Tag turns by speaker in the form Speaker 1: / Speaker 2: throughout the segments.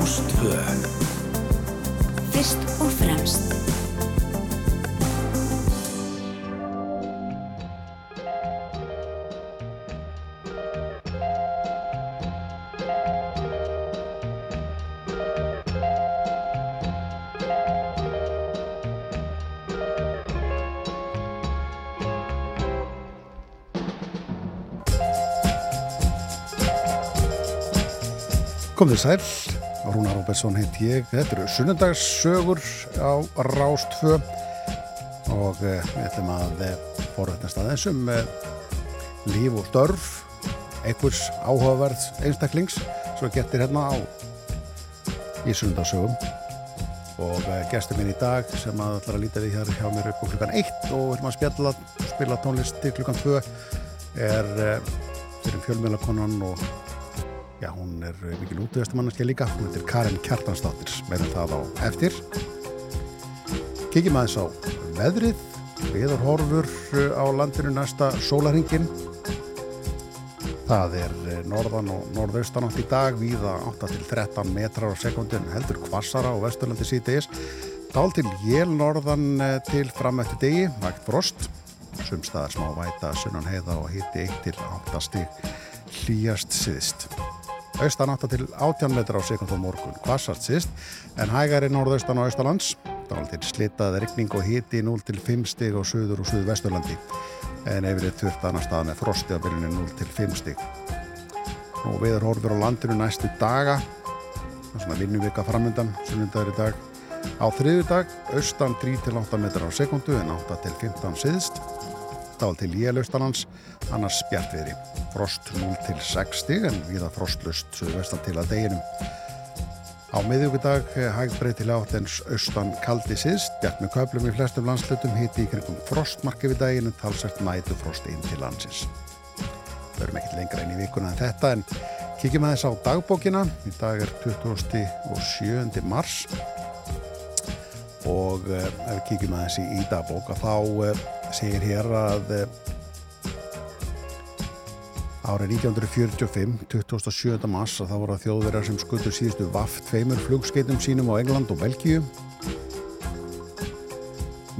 Speaker 1: Rástvöð Fyrst og fremst.
Speaker 2: Komðið sæl, Rúna Róbertsson heit ég, þetta eru sunnundagssögur á Rástfö og eh, við ætlum að eh, forrættast aðeins um eh, líf og störf, einhvers áhugaverð einstaklings sem getur hérna á í sunnundagssögum og gestur minn í dag sem að ætlar að líta við hér hjá mér upp á klukkan 1 og ætlum að spjalla, spila tónlist til klukkan 2 er fyrir fjölmjölakonan og Já, hún er mikil útveðastumannaskja líka, hún heitir Karin Kjartansdóttir, meðan það á eftir. Kikið maður þess á veðrið, viðarhorfur á landinu næsta sólaringin. Það er norðan og norðaustan átt í dag, viða 8-13 metrar á sekundin, heldur kvassara á vesturlandi síðdeis. Dál til jél norðan eh, til fram eftir degi, vægt frost, sumstaðar smá væta, sunnan heiða og hitti 1-8 stík hlýjast síðist austan 8 til 18 metrar á sekund á morgun. Kvassart síst, en hægari norðaustan á austalands, til slitað regning og hiti 0 til 5 stig á söður og söðu-vesturlandi en yfirrið þurft annar stað með frosti á byrjunni 0 til 5 stig. Og viður horfur á landinu næstu daga. Svona vinnuvika framöndan sunnundagur í dag. Á þriðu dag, austan 3 til 8 metrar á sekundu en 8 til 15 síðst dál til Jélaustalands, annars spjartviðri. Frost 0 til 6 stig en viða frostlust vestan til að deginum. Á miðjögudag hægt breytilega átt ens austan kaldi síðst, bjart með köplum í flestum landslutum, hiti í kringum frostmarki við daginn en talsert nætu frost inn til landsins. Það verðum ekkert lengra inn í vikuna en þetta en kíkjum að þess á dagbókina. Í dag er 20. og 7. mars og ef við kíkjum að þessi í dagbóka þá eh, segir hér að eh, árið 1945, 27. mars að þá voru að þjóðverðar sem skutur síðustu vaft tveimur flugskeitum sínum á England og Belgíu.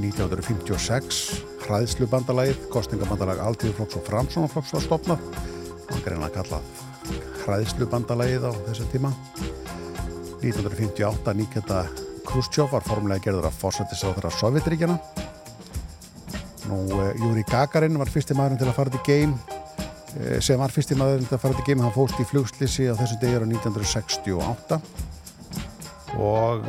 Speaker 2: 1956 hræðslubandalagið kostningabandalag Altíðuflokks og Framsónaflokks var stopnað það var greinlega kallað hræðslubandalagið á þessu tíma. 1958 Nikita Khrushchev var formulega gerður að fórsættisáður af Sovjetríkjana Nú, uh, Júri Gagarin var fyrsti maðurinn til að fara til geim sem var fyrsti maðurinn til að fara til geim hann fóst í flugslýsi á þessu degjur á 1968 og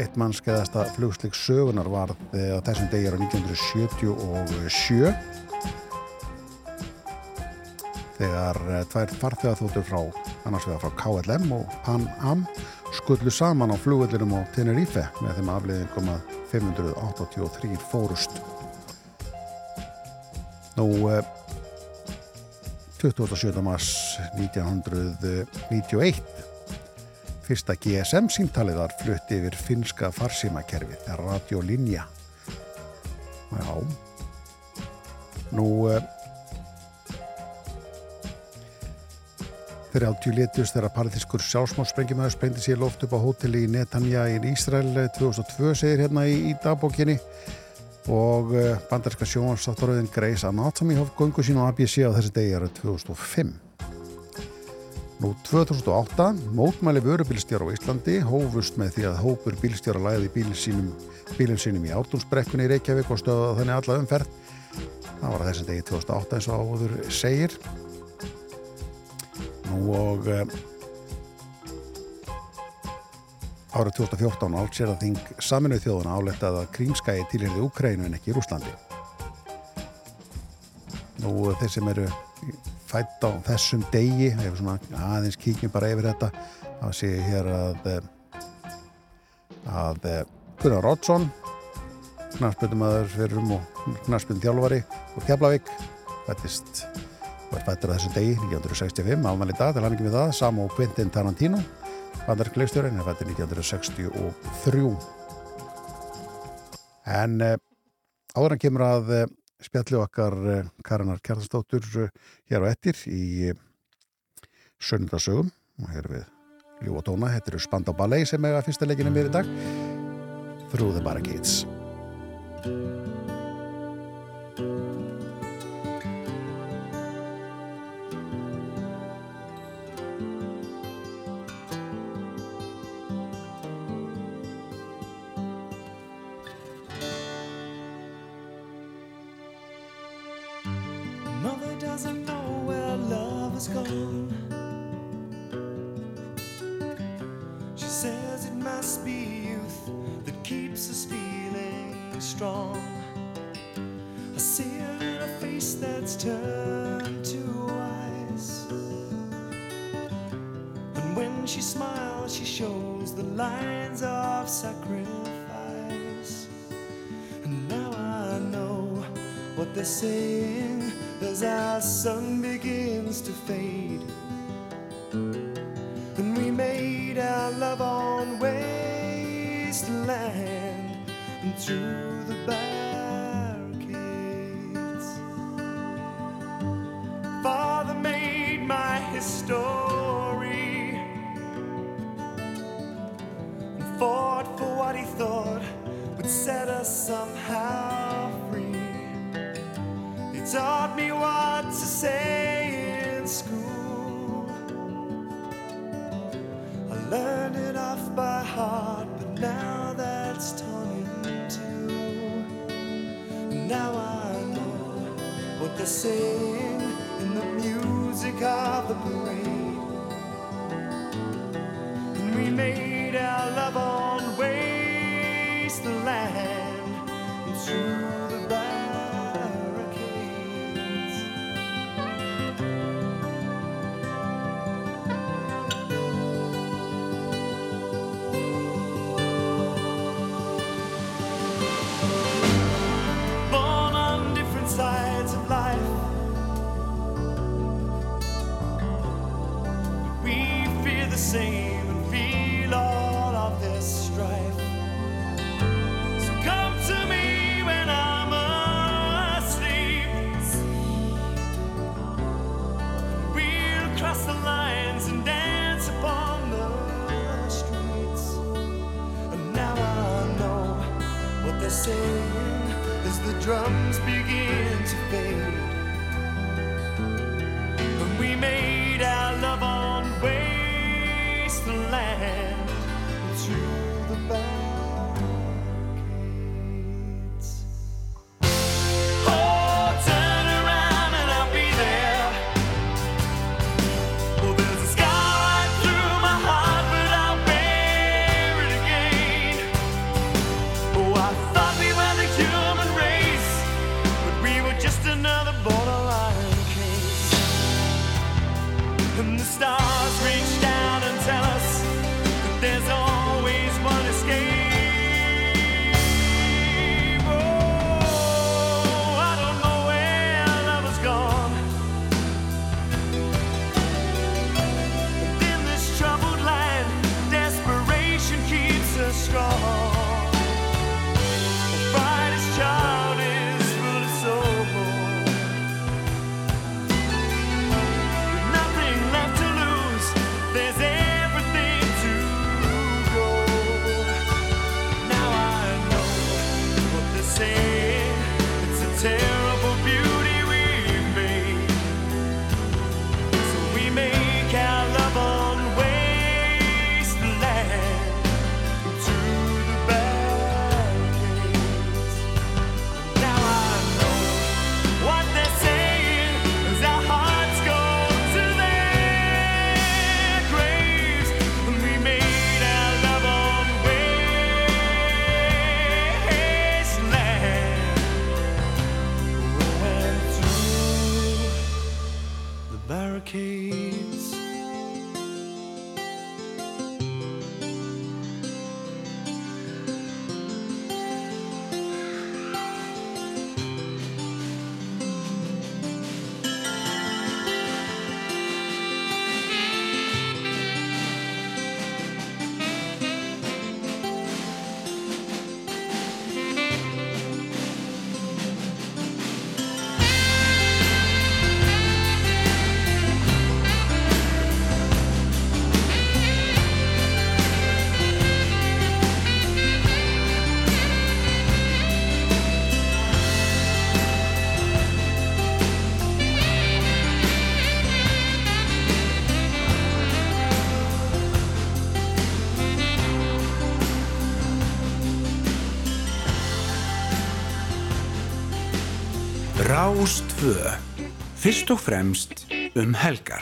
Speaker 2: eitt mannskeiðasta flugslýks sögunar var þessum degjur á 1977 þegar tvær farþegaþóttur frá annars vegar frá KLM og Pan Am skullu saman á flugvellinum á Tenerife með þeim afleiðingum að 583 fórust. Nú, 27. mars 1991 fyrsta GSM síntalið var flutt yfir finska er radiolinja. Já. Nú þegar átjú letust þegar parðiskur sjálfsmálssprengjumöður sprengdi sér loft upp á hóteli í Netanja í Ísrael 2002 segir hérna í, í dagbókinni og eh, bandarska sjónvarsáttaröðin Grey's Anatomy hóf gungu sín á ABC á þessi degi ára 2005. Nú 2008 mótmæli vörubílstjóra á Íslandi hófust með því að hópur bílstjóra læði bílin sínum, bílin sínum í átúnsbrekkunni í Reykjavík og stöða þannig alla umferð. Það var þessi degi 2008 eins og áður segir. Nú og Árið 2014 álsér að þing saminuð þjóðuna álettað að krímskæði tilherði Ukrænu en ekki Rúslandi. Nú þeir sem eru fætt á þessum degi, ef svona aðeins kíkjum bara yfir þetta, þá sé ég hér að að Gunnar Rótsson, knarspöndumæður fyrir um og knarspöndum þjálfari úr Keflavík, fættist, fættur á þessum degi 1965, almanlega dag, til hann ekki við það, Samo Quentin Tarantino bandarkleistjórin er fættið 1963 en áður hann kemur að eh, spjalli okkar eh, Karinar Kjartansdóttur eh, hér á ettir í söndasögum og hér við
Speaker 3: Jú og tóna, þetta eru Spandau Ballet sem er að fyrsta leikinu mér í dag Through the Barricades
Speaker 4: came. tvö. Fyrst og fremst um helgar.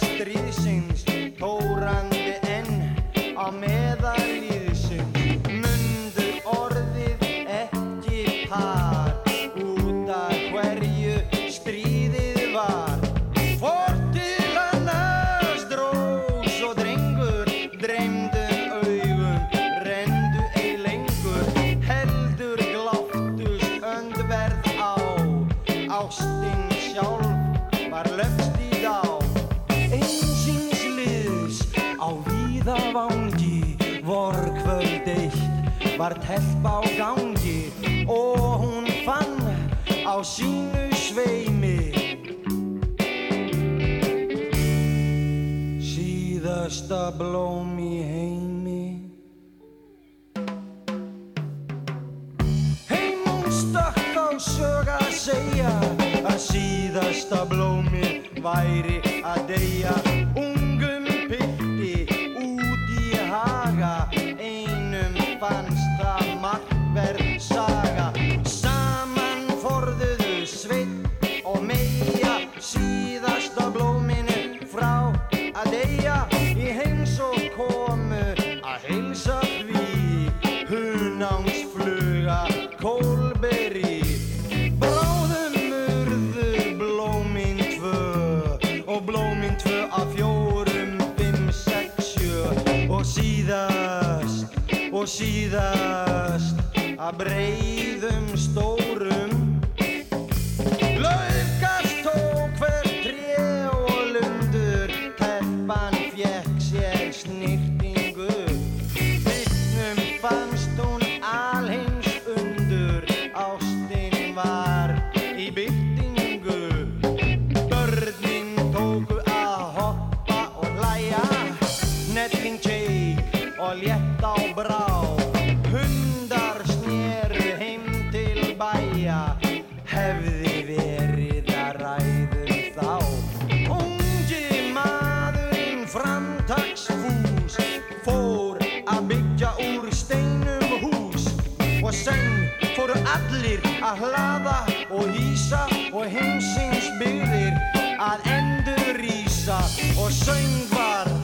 Speaker 5: наш три. helpa á gangi og hún fann á sínu sveimi. Síðasta blóm í heimi. Heim hún stökk á sög að segja að síðasta blómi væri framtagsfús fór að byggja úr steinum hús. Og sen fóru allir að hlaða og hýsa og heimsins byrðir að endur rýsa og söng var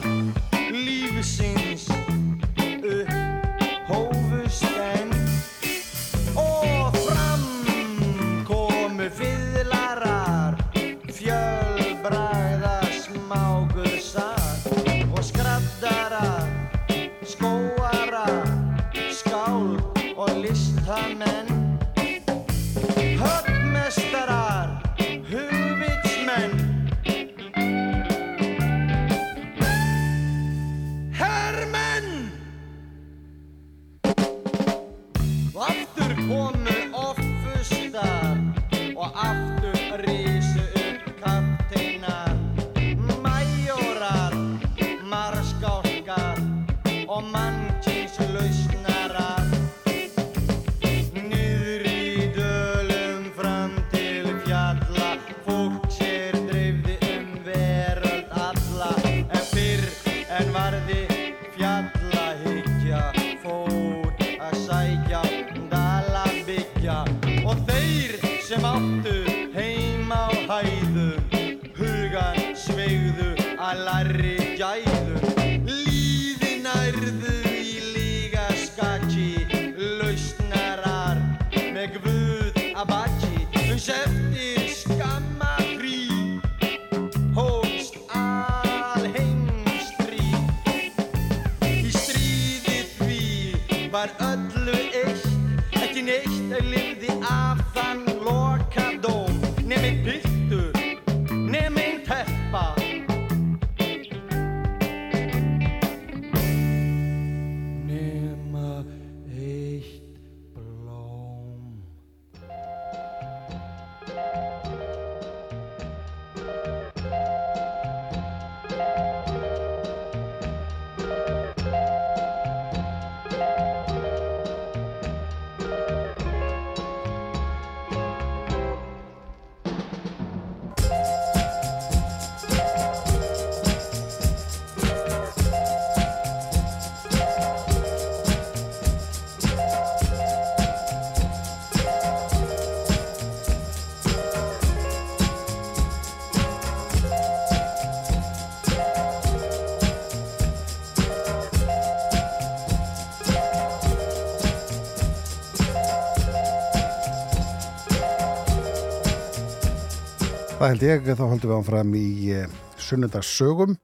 Speaker 2: Það held ég, þá höldum við áfram í uh, sunnundagsögum.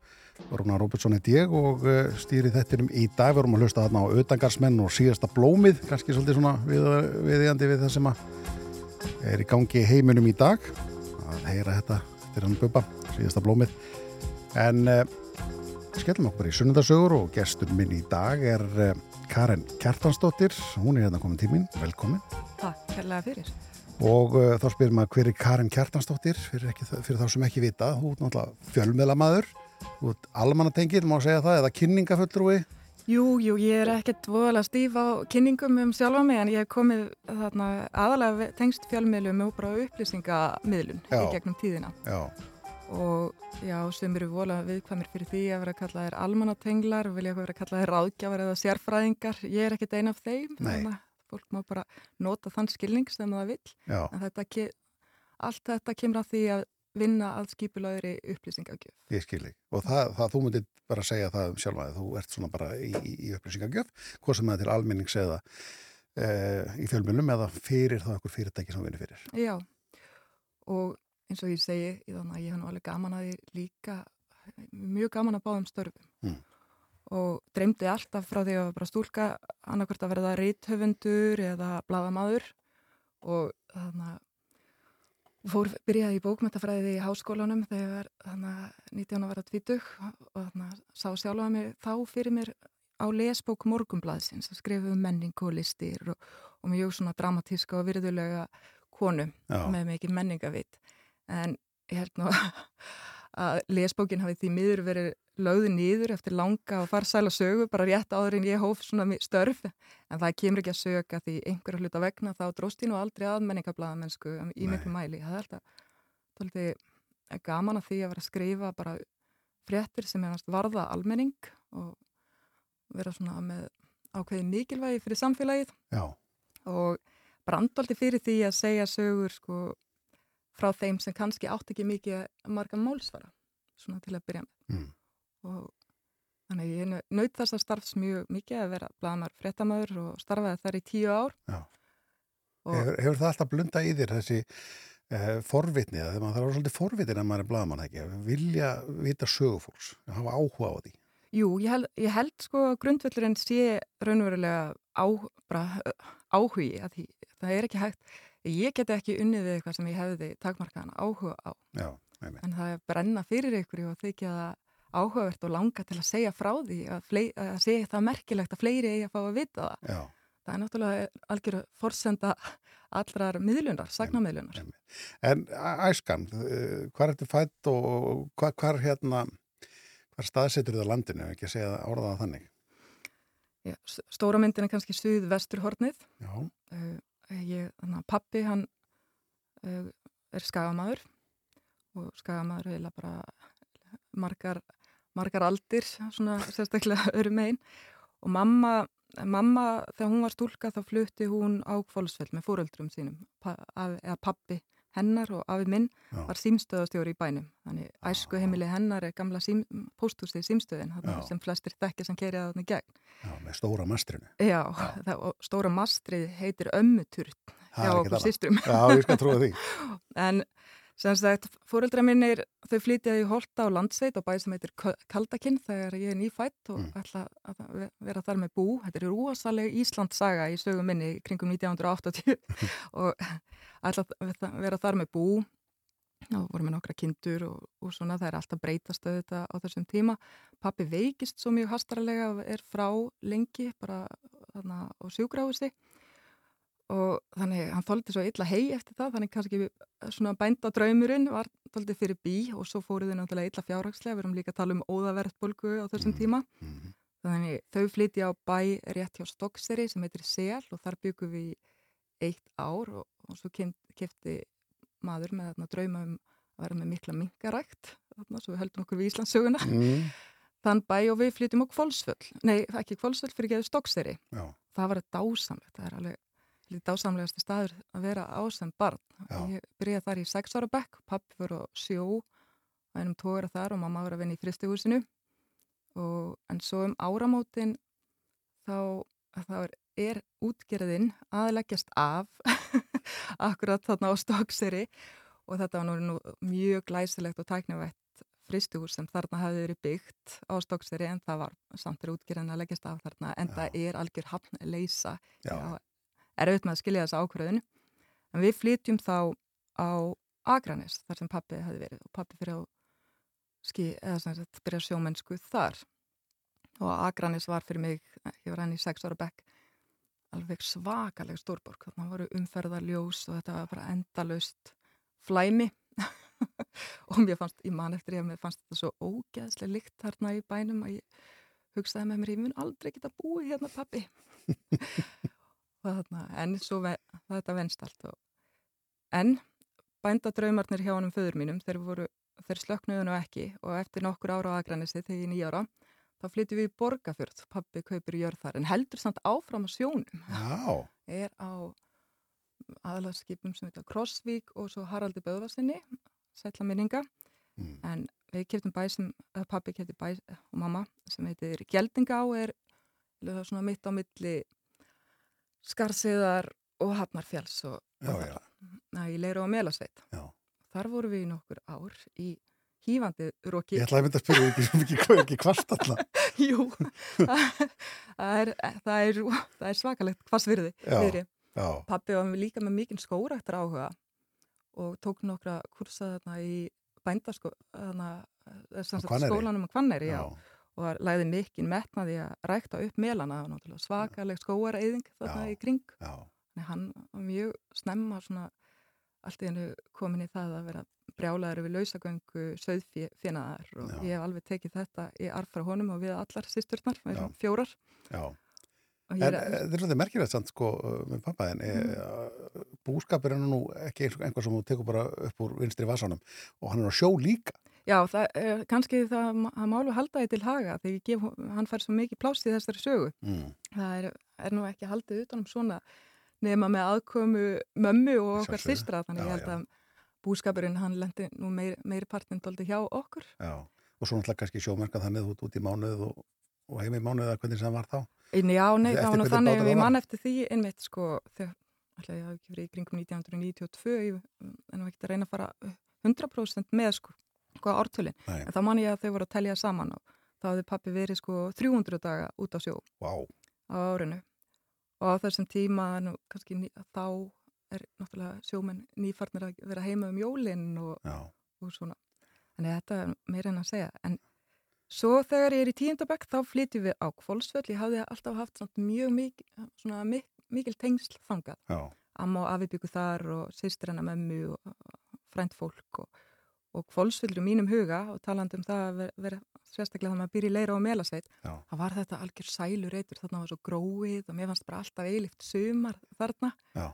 Speaker 2: Rúna Róbertsson heit ég og uh, stýri þettinum í dag. Við erum að hlusta þarna á auðdangarsmenn og síðasta blómið, kannski svolítið svona við, viðjandi við það sem er í gangi heiminum í dag. Að heyra þetta, er hann buppa, síðasta blómið. En uh, skellum okkur í sunnundagsögur og gestur minn í dag er Karen Kjartansdóttir. Hún er hérna komin tímin, velkomin.
Speaker 6: Takk, kærlega fyrir.
Speaker 2: Og uh, þá spyrir maður hver er Karin Kjartansdóttir fyrir, ekki, fyrir þá sem ekki vita. Þú ert náttúrulega fjölmiðlamaður, þú ert almannatengið, má segja það, eða kynningafullrúi.
Speaker 6: Jú, jú, ég er ekkert voðalega stíf á kynningum um sjálfa mig en ég hef komið þarna aðalega tengst fjölmiðlum og bara upplýsingamiðlun í gegnum tíðina.
Speaker 2: Já,
Speaker 6: Og já, sem eru voðalega viðkvæmir fyrir því að vera að kalla þér almannatenglar, vilja vera að kalla þér ráðgjafar eða sérfræðingar. Ég er ekkert ein af þeim,
Speaker 2: Nei.
Speaker 6: þannig fólk má bara nota þann skilning sem það vill.
Speaker 2: já,
Speaker 6: En þetta, ke- allt þetta kemur að því að vinna að skipulaðri upplýsingagjöf.
Speaker 2: ég skil ekki. Og það, það, þú myndir bara segja það um sjálfa þig, þú ert svona bara í, í, í upplýsingagjöf, hvað sem er til almennings eða uh, í fjölmiðlum eða fyrir þá einhver fyrirtæki sem vinir fyrir.
Speaker 6: Já, og eins og ég segi, ég að ég hann alveg gaman að því líka, mjög gaman að báðum störfum.
Speaker 2: Mm.
Speaker 6: Og dreymdi alltaf frá því að bara stúlka annarkvort að verða reithöfundur eða bladamaður og þannig að fór, byrjaði í bókmyndafræði í háskólanum þegar þannig að 19 ára tvítug og þannig að sá sjálfa mig þá fyrir mér á lesbók morgumblaðsins að skrifa um menning og listir og, og mjög svona dramatíska og virðulega konu
Speaker 2: Já,
Speaker 6: með mikið menningavit en ég held nú að lesbókin hafi því miður verið lögðu nýður eftir langa og farsæla sögu bara rétt áður en ég hóf svona störf. En það kemur ekki að söga því einhverja hluta vegna þá dróst ég nú aldrei að menningablaðamennsku í miklu mæli. Það er alltaf tóltið gaman að því að vera að skrifa bara fréttir sem er varða almenning og vera svona með ákveði mikilvægi fyrir samfélagið.
Speaker 2: Já,
Speaker 6: og brandolti fyrir því að segja sögur sko frá þeim sem kannski átt ekki mikið marga málsvara, svona til að byrja með.
Speaker 2: Mm.
Speaker 6: og þannig ég naut þess að starfs mjög mikið að vera bladamar fréttamaður og starfaði þar í tíu ár.
Speaker 2: Hefur, hefur það alltaf blunda í þér þessi uh, forvitni, þegar maður þarf að vera svolítið forvitin að maður er blaðmann ekki, vilja vita sögufólks, hafa áhuga á því.
Speaker 6: jú, ég held, ég held sko að grundvöllurinn sé raunverulega á, bara, áhugi að því, það er ekki hægt ég geti ekki unnið við eitthvað sem ég hefði takmarkaðan áhuga á
Speaker 2: Já,
Speaker 6: en það er brenna fyrir ykkur og þykja það áhugavert og langa til að segja frá því að, flei, að segja það merkilegt að fleiri eigi að fá að vita það.
Speaker 2: Já,
Speaker 6: Það er náttúrulega algjör forsenda allrar miðlunar, sagnamiðlunar.
Speaker 2: En æskan, uh, hvað ertu fætt og hvað, hvar hérna, hvar staðsetur þið á landinu, ekki að segja orðaða þannig?
Speaker 6: Já, stóra myndin er kannski suð vesturhornið.
Speaker 2: Já,
Speaker 6: Uh, ég, þannig að pappi hann uh, er skagamaður og skagamaður er bara margar, margar aldir, svona sérstaklega öru megin. Og mamma, mamma þegar hún var stúlka þá flutti hún á Kvolsfell með fóröldrum sínum, pa, af, eða pappi hennar og afi minn
Speaker 2: Já.
Speaker 6: var símstöðastjóri í bænum. Þannig æsku heimili hennar er gamla sím, pósthúsið símstöðin
Speaker 2: Já.
Speaker 6: sem flestir þekkja sem kerja þarna í gegn.
Speaker 2: já, með stóra mastrinu.
Speaker 6: Já, Það, og stóra mastrið heitir
Speaker 2: er
Speaker 6: hjá okkur
Speaker 2: annað.
Speaker 6: systrum.
Speaker 2: Já, ég skal trúa því.
Speaker 6: En sem sagt, fóreldra minnir, þau flytjaði í Holta á landsveit og bæði sem heitir Kaldakinn þegar ég er nýfætt og
Speaker 2: Mm.
Speaker 6: ætla að ve- vera þar með bú. Þetta er rosaleg Íslandsaga í sögum minni kringum 1980 og ætla að ve- vera þar með bú og vorum með nokkra kindur og, og svona það er alltaf breytast auðvitað á þessum tíma. Pappi veikist svo mjög hastarlega og er frá lengi bara þarna á sjúgráðusi og þannig hann þóldi svo illa hei eftir það þannig kannski svona bændadraumurinn var þóldi fyrir bí og svo fóruðu náttúrulega illa fjárhagslega, við erum líka að tala um óðaverðbólgu á þessum
Speaker 2: Mhm.
Speaker 6: tíma
Speaker 2: Mhm.
Speaker 6: þannig þau flytja á bæ rétt hjá Stokkseri sem heitir Sel og þar byggum við eitt ár og, og svo kefti maður með þarna drauma um að vera með mikla mingarækt svo við höldum okkur við Íslandsöguna
Speaker 2: Mm.
Speaker 6: þann bæ og við flytjum á Kvolsvöll nei, ekki Kvolsvöll fyrir geðu Stokkseri það var dásamlegt, það er alveg dásamlegasti staður að vera á sem barn.
Speaker 2: Já.
Speaker 6: Ég byrjaði þar í sex ára bekk, pappi fyrir á sjó, að einum tóra þar og mamma var að vinna í fristihúsinu og en svo um áramótin þá, þá er, er útgerðin aðleggjast af akkurat þarna á Stokkseri og þetta var nú, mjög glæsilegt og tæknivætt fristihús sem þarna hafði verið byggt á Stokkseri en það var samt er útgerðin að leggjast af þarna en það er algjör hafn leysa
Speaker 2: já,
Speaker 6: er auðvitað með að skilja þessa ákvörðun en við flytjum þá á Akranes þar sem pappi hefði verið og pappi fyrir á ski, sagt byrja sjómennsku þar. Og Akranes var fyrir mig, ég var hann í sex ára bekk alveg svakaleg stórborg, þannig voru umferðarljós og þetta var bara endalaust flæmi. Og mér fannst, ég man eftir ég að mér fannst þetta svo ógeðslega lykt þarna í bænum að ég hugsaði með mér, ég mun aldrei geta búið hérna pappi þarna, en svo ve þetta venst allt og en bændadraumarnir hjá honum föður mínum, þeir voru þeir slöknuðu nú ekki og eftir nokkur ára á Akranessi þegar ég nýjára þá flyttum við í Borgafjörð, pappi kaupir jörð þar en heldur samt áfram á sjónum.
Speaker 2: Já,
Speaker 6: er á aðalaskipum sem heita Krossvík og svo Haraldi Böðvarsinni sætla minninga.
Speaker 2: Mm.
Speaker 6: en við keftum bæ sem, pappi kefti bæ og mamma sem heitir Gjeldingá er það er svona mitt á milli Skarsiðar og Hafnarfjalls og,
Speaker 2: já,
Speaker 6: og
Speaker 2: já,
Speaker 6: na, í Leira og Melasveit. Þar voru við í nokkur ár í hýfandi roki.
Speaker 2: Ég ætlaði að mynda að spyrja ekki, ekki, ekki, ekki kvart alltaf.
Speaker 6: Jú, það er, það er, það er svakalegt viðri.
Speaker 2: Já,
Speaker 6: Pappi var líka með mikinn skórættar áhuga og tók nokkra kursa þarna í bændasko, þarna, eh,
Speaker 2: Á
Speaker 6: skólanum á Hvanneyri, já.
Speaker 2: já,
Speaker 6: Og lagði mikinn metnaði að rækta upp melana, svakaleg skóareyðing þarna
Speaker 2: Já.
Speaker 6: í kring. Þannig hann var mjög snemma svona allt í hennu komin í það að vera brjálæður við lausagöngu söðfjenaðar og
Speaker 2: Já.
Speaker 6: ég hef alveg tekið þetta í arf frá honum og við allar sýsturnar, fjórar.
Speaker 2: já.
Speaker 6: Og
Speaker 2: En eh,
Speaker 6: er,
Speaker 2: þetta er svolítið merkilegt samt sko með pappa en mm. búskapur er nú ekki einhvað sem þú tekur bara upp úr vinstri vasanum og hann er á sjó líka.
Speaker 6: Já, það er kannski það að málu halda því til haga þegar hann fær svo mikið pláss í þessari sögu.
Speaker 2: Mm.
Speaker 6: Það er, er nú ekki haldið utanum svona nema með aðkomu mömmu og okkar systra, þannig
Speaker 2: Já,
Speaker 6: ég held
Speaker 2: já.
Speaker 6: að búskapurinn hann lendi nú meiri, meiri partinn doldi hjá okkur.
Speaker 2: Já, og svo náttúrulega kannski sjómerka þannig út, út í mánuð og, og heim í mánuð eða hvernig það var þá.
Speaker 6: Já, nei, var nú þannig
Speaker 2: bátar
Speaker 6: að ég
Speaker 2: það var?
Speaker 6: man eftir því einmitt sko, þegar, ætla ég hafi ekki verið í kringum 1992, ég, en það var ekki að reyna að fara 100% með sko, sko ártölin,
Speaker 2: Nei,
Speaker 6: en þá man ég að þau voru að telja saman og þá hafði pappi verið sko 300 daga út á sjó
Speaker 2: vá,
Speaker 6: á árinu og á þessum tíma nú, kannski þá er náttúrulega sjómenn nýfarnir að vera heima um jólinn og, og svona. Þannig að þetta er meira en að segja. En svo þegar ég er í tíundabæk þá flytjum við á Kvolsvöll. Ég hafði alltaf haft mjög mikil, svona mik mikil tengsl þangað. Amma og afi byggu þar og sýstir hennar mömmu og frænt fólk og, og Kvolsvöll í mínum huga og talandi um það að vera, sérstaklega þannig að byrja í leira og melasveit. Það var þetta algjör sælurreitur, þarna var svo gróið og mér fannst bara alltaf eilift sumar þarna.
Speaker 2: já,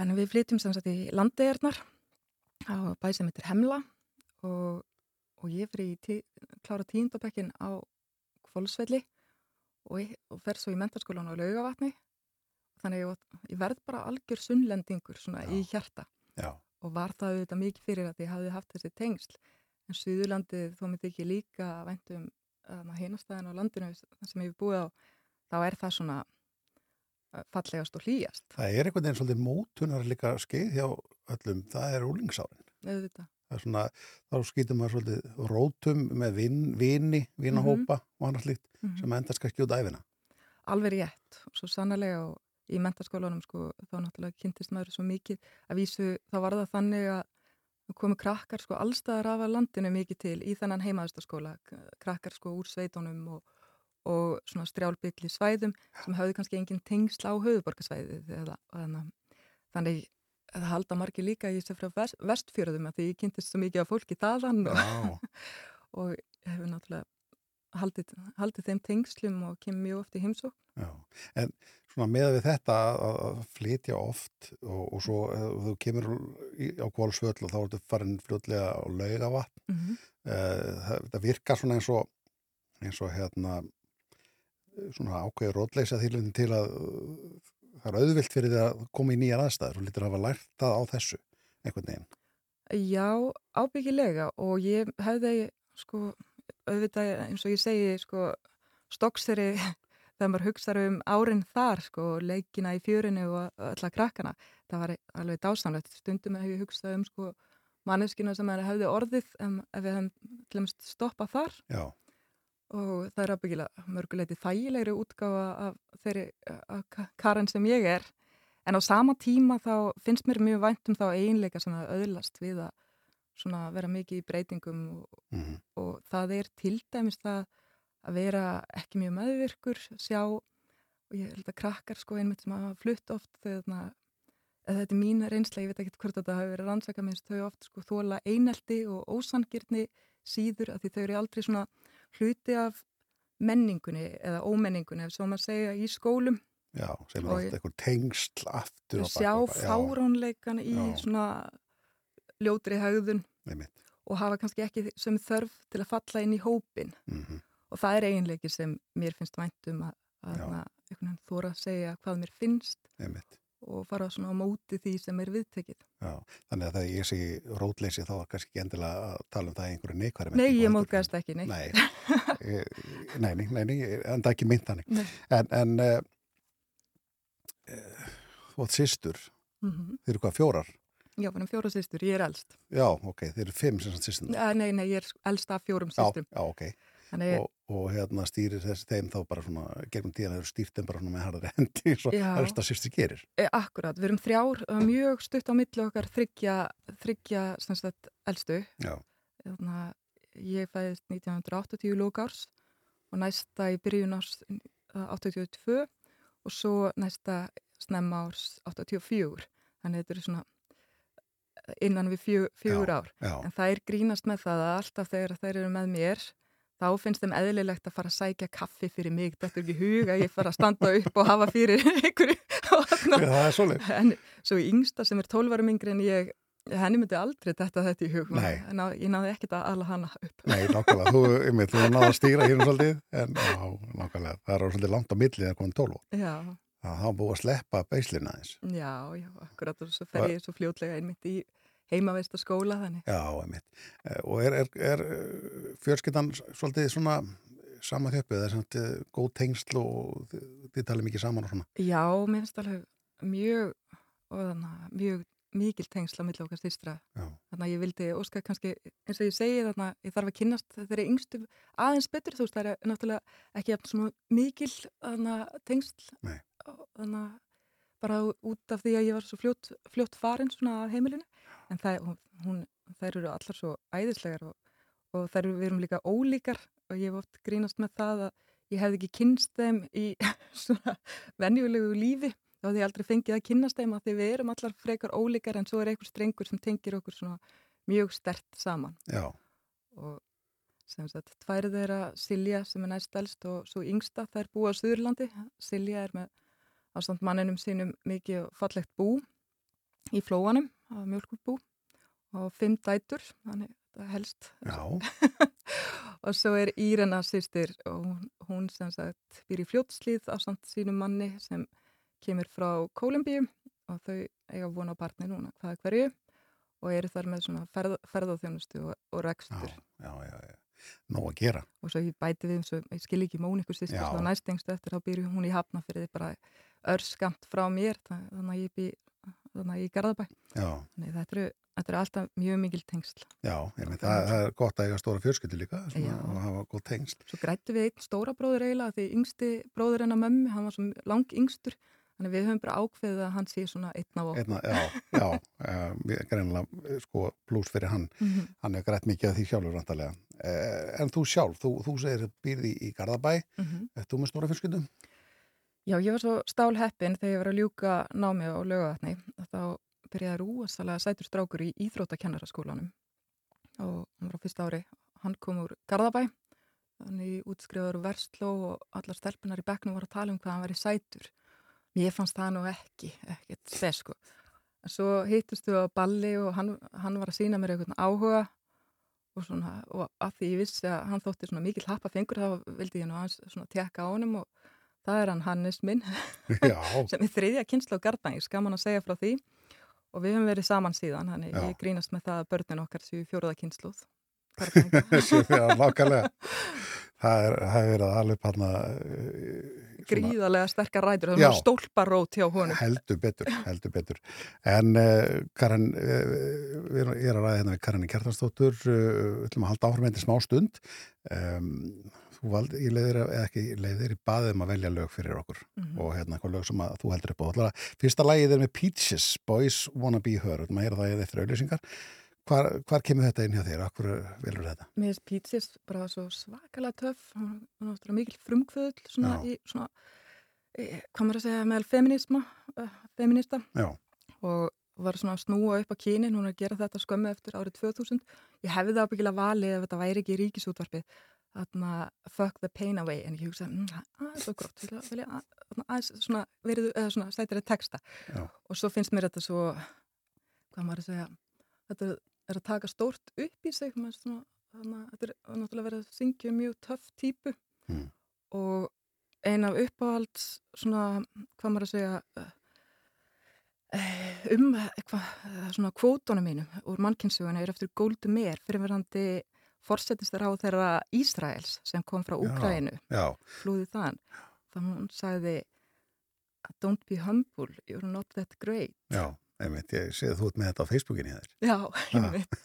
Speaker 6: að við flytjum sem sagt í landeirnar á bæ sem heitir Hemla og, og ég fyrir í tí, klára tíundabekkin á Kvolsvelli og, og fer svo í mentarskólan á Laugavatni þannig að ég, ég verð bara algjör sunnlendingur svona
Speaker 2: Já.
Speaker 6: í hjarta
Speaker 2: já,
Speaker 6: og var það auðvitað mikið fyrir að ég hafði haft þessi tengsl en Suðurlandið þó myndi ekki líka væntum um, hinastæðin á landinu sem ég hef búið á þá er það svona uh, fallegast og hlýjast
Speaker 2: það er einhvern veginn svolítið mótunar líka skeið hjá öllum, það er úlingsárin.
Speaker 6: auðvitað.
Speaker 2: Það er svona, þá skýtur maður svolítið rótum með vin, vini, vinahópa og annars líkt
Speaker 6: Mhm.
Speaker 2: sem endast kannski út æfina.
Speaker 6: Alveg rétt og svo sannarlega og í mentaskólanum sko þá náttúrulega kynntist maður svo mikið. Að vísu þá var það þannig að komu krakkar sko allstaðar af að landinu mikið til í þennan heimaðustaskóla krakkar sko úr sveitunum og, og svona strjálbygli svæðum sem hafði kannski engin tengsl á höfuborgarsvæðið þannig þannig það halda margir líka í sig frá vest, vestfjörðum að því ég kynntist svo mikið af fólki þaðan og, og hefur náttúrulega haldið, haldið þeim tengslum og kemur mjög oft í heimsók
Speaker 2: já. En svona með við þetta að flytja oft og, og svo ef þú kemur í, á kólsvöll og þá ertu farin fljótlega á laugavatn.
Speaker 6: mm -hmm.
Speaker 2: Uh, það virkar svona eins og eins og hérna svona ákveður rótleysa þýlundin til að það er auðvilt fyrir því að koma í nýjar aðstæður og lítur að hafa lært það á þessu einhvern veginn.
Speaker 6: Já, ábyggilega og ég hefði sko auðvitað eins og ég segi sko stokkseri þegar maður hugsaður um árin þar sko leikina í fjörinu og alla krakkana það var alveg dásamlegt. Stundum hef ég hugsað um sko manneskina sem hefði orðið um, ef við hefum glemst stoppa þar.
Speaker 2: Já,
Speaker 6: og það er ábyggilega mörguleiti þægilegri útgáfa af þeirri af Ka- Karen sem ég er. En á sama tíma þá finnst mér mjög vænt um þá eiginleika sem það öðlast við að svona vera mikið í breytingum og,
Speaker 2: mm
Speaker 6: og það er til dæmis það að vera ekki mjög meðvirkur sjá og ég held að krakkar sko einmitt sem hafa flutt oft þegar þarna- þetta er mín reynsla, ég veit ekki hvort þetta hafi verið rannsaka minnst þau oft sko þóla einelti og ósangirni síður að því þau eru aldrei svona hluti af menningunni eða ómenningunni ef svo maður segja í skólum.
Speaker 2: Já, sem er alltaf einhver tengsl aftur
Speaker 6: sjá fáránleikan í
Speaker 2: Já.
Speaker 6: svona ljótri haugðun og hafa kannski ekki sem þörf til að falla inn í hópin
Speaker 2: Mhm.
Speaker 6: og það er eiginleiki sem mér finnst væntum að, að þóra að segja hvað mér finnst
Speaker 2: einmitt.
Speaker 6: og fara svona á móti því sem er viðtekið.
Speaker 2: Já, þannig að þegar ég sé rótleysi þá kannski ekki endilega að tala um það einhverju neikværi
Speaker 6: Nei, ég móðgæðast ekki, nei.
Speaker 2: Nei, Eh, nei, nei, nei, nei, en það er ekki mynd þannig. En, en uh, þú átt systur,
Speaker 6: Mm
Speaker 2: þeir eru hvað, fjórar?
Speaker 6: Já, varum fjóra sýstur, ég er elst.
Speaker 2: Já, ok, þeir eru fimm sem.
Speaker 6: Uh, nei, nei, ég er elst af fjórum
Speaker 2: Já,
Speaker 6: sýstum.
Speaker 2: já, ok.
Speaker 6: Þannig,
Speaker 2: Og, og hérna stýrir þessi þeim þá bara svona, gegnum tíðan hefur stýrt þeim bara svona með harðari hendi, svo
Speaker 6: Já.
Speaker 2: helst að systur gerir.
Speaker 6: e, akkurat, við erum þrjár, mjög stutt á milli okkar þryggja, þryggja sem sagt, elstu.
Speaker 2: Já,
Speaker 6: Þannig að ég fæðist 1980 lókárs og næsta í byrjun árs uh, 82 og svo næsta snemma árs 84. Þannig að þetta eru svona innan við fjö, fjögur
Speaker 2: Já.
Speaker 6: ár.
Speaker 2: já,
Speaker 6: En það er grínast með það að alltaf þegar þeir eru með mér þá finnst þeim eðlilegt að fara að sækja kaffi fyrir mig. Þetta er ekki í hug að ég fara að standa upp og hafa fyrir einhverju.
Speaker 2: er svoleið.
Speaker 6: En svo yngsta sem er 12 árum yngri en ég, henni myndi aldrei þetta þetta í hug. En á- ég náði ekkert að ala hana upp.
Speaker 2: Nei, nákvæmlega, þú, þú náðu að stýra hérna svolítið, en já, nákvæmlega, það er svolítið langt á milli þegar komið tólf. Það hafa búið að sleppa beislina aðeins.
Speaker 6: já, já, akkurat og svo fer ég svo fljótlega einmitt í heimaveist og skóla þannig.
Speaker 2: Já, einmitt. Eh, Og er, er, er eh, fjölskyldan svolítið svona sama þjöppu, það er svona góð tengsl og þið, talið mikið saman og svona.
Speaker 6: Já, mér finnst alveg mjög, og þannig, að mjög mikil tengsla milli okkar stýstra. Þannig að ég vildi óska kannski, eins og ég segi þarna, ég þarf að kynnast þeirri yngstu aðeins betur, þú veist, það er náttúrulega ekki mikil tengsl.
Speaker 2: Nei.
Speaker 6: Þannig að bara út af því að ég var svo fljótt, fljótt farin svona að heimilinu. En það, hún, þær eru allar svo æðislegar og, og þær eru, við erum líka ólíkar og ég hef oft grínast með það að ég hefði ekki kynst þeim í svona venjulegu lífi. Þá hefði ég aldrei fengið að kynnast þeim að því við erum allar frekar ólíkar en svo er einhver strengur sem tengir okkur svona mjög stert saman.
Speaker 2: Já,
Speaker 6: og sem sagt tværið þeirra Silja sem er næst elst og svo yngsta þær búa á Suðurlandi. Silja er með ástand manninum sínum mikið fallegt bú í flóanum, á mjölkurbú og fimm dætur þannig það helst og svo er Írena sýstir og hún, sem sagt býr í fljótslið á samt sínum manni sem kemur frá Kólumbíu og þau eiga von á barni núna hvaða hverju og eru þar með svona ferð, ferðáþjónustu og, og rekstur
Speaker 2: já, já, já. Nó að gera.
Speaker 6: og svo ég bæti við eins og ég skil ekki Móniku sýstir svo næstengstu eftir þá býr hún í Hafnafyrði bara örskamt frá mér þannig að ég bý þannig í Garðabæ.
Speaker 2: Já,
Speaker 6: Þannig þetta eru, þetta eru alltaf mjög mikil tengsl.
Speaker 2: já, ég mynd, það, er gott að eiga stóra fjölskyldu líka og hafa góð tengst.
Speaker 6: Svo grættu við einn stóra bróður eiginlega því yngsti bróður hennar mömmu, hann var svo lang yngstur. Þannig við höfum bara ákveðið að hann sé svona einn af okkur.
Speaker 2: Einna, já, já, uh, greinlega sko pluss fyrir hann,
Speaker 6: Mhm.
Speaker 2: hann er grætt mikið af því sjálfur vantarlega. Uh, en þú sjálf, þú, þú segir býrði í, Garðabæ,
Speaker 6: Mhm.
Speaker 2: ert þú með stóra fjölskyldu?
Speaker 6: Já, ég var svo stálheppin þegar ég var að ljúka námi á lögatni. Þá byrjaði rúasalega sætur strákur í Íþróttakennaraskólanum og hann var á fyrsta ári. Hann kom úr Garðabæ, þannig útskrifaður úr Versló og allar stelpunar í bekknum voru að tala um hvað hann var í sætur. Mér fannst það nú ekki, ekkert spes sko. Svo hittustu á balli og hann, hann var að sína mér eitthvað áhuga og svona, og að því ég vissi að hann þótti svona mikil happa fengur þá vildi ég nú svona tekka á honum og það er hann Hannes minn
Speaker 2: Já,
Speaker 6: sem er þriðja kynslu á Garðbæng, skaman að segja frá því og við höfum verið saman síðan,
Speaker 2: Já.
Speaker 6: ég grínast með það að börnin okkar séu fjóruða kynsluð
Speaker 2: er nákvæmlega. Það er, það er verið að alveg panna
Speaker 6: gríðarlega sterkar rætur, það
Speaker 2: Já.
Speaker 6: er stólparót hjá honum
Speaker 2: heldur betur, heldur betur. En uh, Karin, uh, við erum, ég er að ræða hérna við Karin Kjartansdóttur, uh, við ætlum að halda með þetta smá stund. Um, þú vald, ég leiðir, eða ekki, ég leiðir í baðum að velja lög fyrir okkur
Speaker 6: Mhm.
Speaker 2: og hérna eitthvað lög sem að þú heldur upp á. Að- Fyrsta lagið er með Peaches, Boys Wanna Be Her, maður er það eða eftir auðlýsingar. Hvar, hvar kemur þetta inn hjá þér? Akkur velur þetta?
Speaker 6: Mér finnst Pítsis bara svo svakalega töff, hann er náttúrulega mikil frumkvöðl svona
Speaker 2: Já.
Speaker 6: í svona, e, hvað maður að segja, meðal feminisma, uh, feminista
Speaker 2: Já,
Speaker 6: og var svona að snúa upp á kynin, hún er að gera þetta skömmu eftir árið 2000. Ég hefði það ábyggilega valið ef þetta væri ekki í ríkisútvarpið, þarna Fuck the Pain Away, en ég hugsaði, mm, það er svo grótt, svona verið, eða svona sætir að texta.
Speaker 2: Já.
Speaker 6: Og svo finnst mér þetta svo, hvað maður að segja, þetta er að taka stórt upp í sig, svona, að þetta er náttúrulega verið að syngja um mjög töff típu
Speaker 2: Mm.
Speaker 6: og ein af uppáhalds svona, hvað maður að segja um eh, svona kvótonum mínum úr mannkynnsuguna er eftir Goldu Meir fyrirverandi forsetistar á þeirra Ísraels sem kom frá. Úkrænu flúði þann þá hún sagði don't be humble, you're not that great
Speaker 2: já, einmitt, ég sé að þú ert með þetta á Facebookinni þér.
Speaker 6: já, einmitt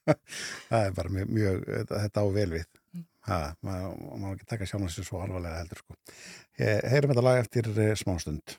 Speaker 2: það er bara mjög, mjög þetta á vel við.
Speaker 6: Mm.
Speaker 2: Maður má ekki taka sjálf sér svo alvarlega heldur sko. Heyrum þetta lag eftir uh, smástund.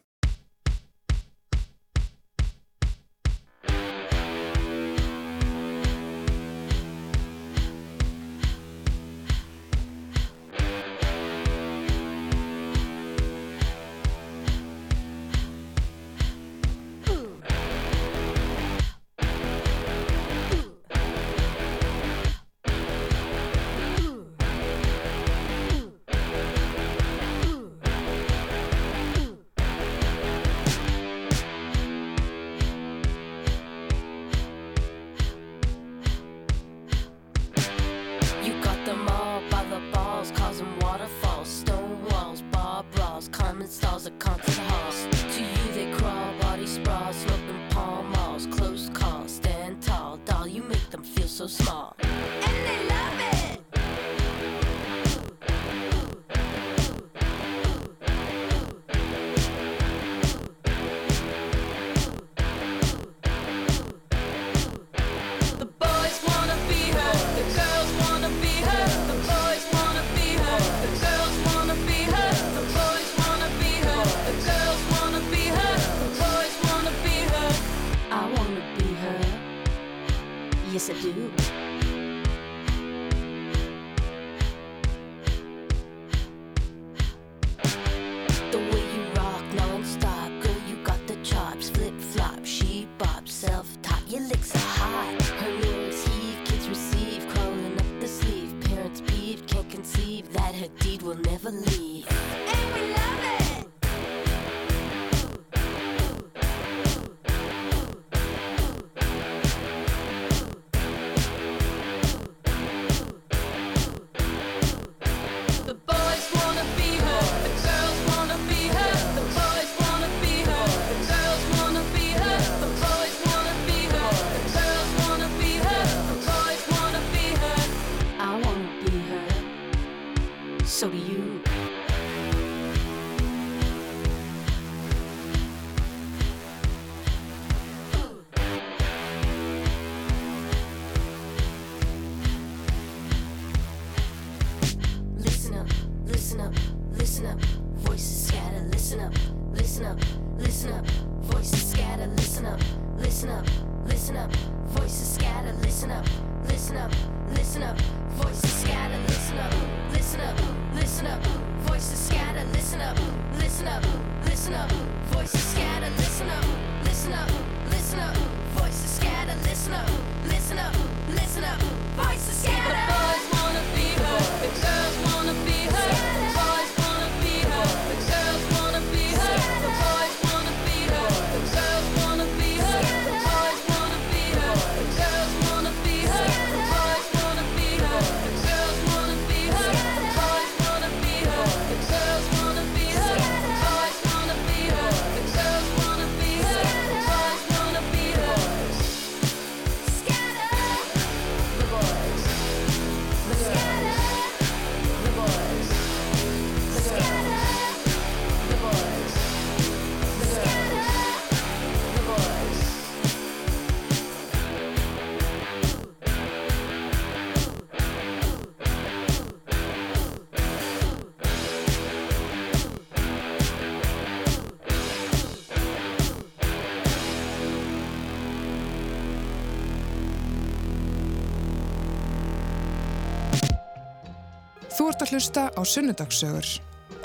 Speaker 7: Að hlusta á Sunnudagssögur.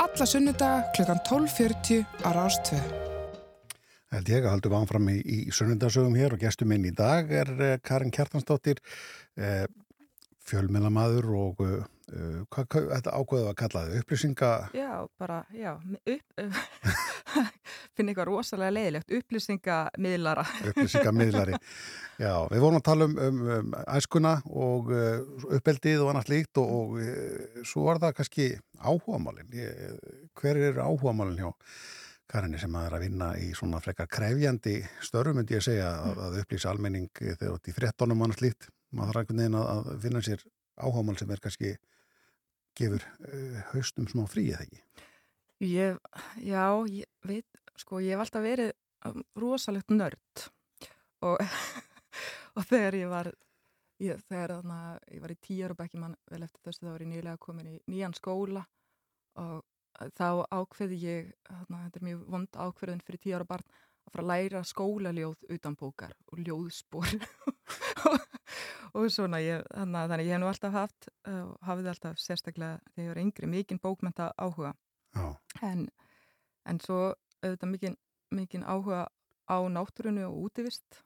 Speaker 7: Alla sunnudaga klukkan 12.40 á Rástvö.
Speaker 2: Held ég að haldum ánfram í, í sunnundasögum hér og gestur minn í dag er eh, Karin Kjartansdóttir, eh, fjölmennamaður og uh, hvað hvað- þetta ákveðu að kalla þau? Upplýsinga,
Speaker 6: Já, bara, já, upp, finn eitthvað rosalega leiðilegt, upplýsingamiðlara.
Speaker 2: upplýsingamiðlari. Já, við vorum að tala um, um, um æskuna og uh, uppeldið og annars líkt og, og uh, svo var það kannski áhugamálin. Ég, hver er áhugamálin hjá Karinni sem að er að vinna í svona frekar krefjandi störfum, myndi ég segja, að, að upplýsa almenning þegar þú ert í frettónum og annars líkt. Maður þarf einhvern veginn að, finna sér áhugamál sem er kannski gefur uh, haustum smá frí eða ekki.
Speaker 6: Ég, já, ég veit, sko, ég hef alltaf verið um, rosalegt nörd og, og þegar ég var, ég, þegar þarna, ég var í tíjar og bekki mann vel eftir þessu þá var ég nýlega komin í nýjan skóla og þá ákveði ég, þarna, þetta er mjög vond ákveðin fyrir tíjar og barn, að fara að læra skólaljóð utan bókar og ljóðspor. Og, og svona, ég, þannig, þannig ég hef nú alltaf haft, uh, hafið alltaf sérstaklega þegar ég var yngri, mikinn bókmenta áhuga. En, en svo auðvitað mikinn mikinn áhuga á náttúrunu og útivist.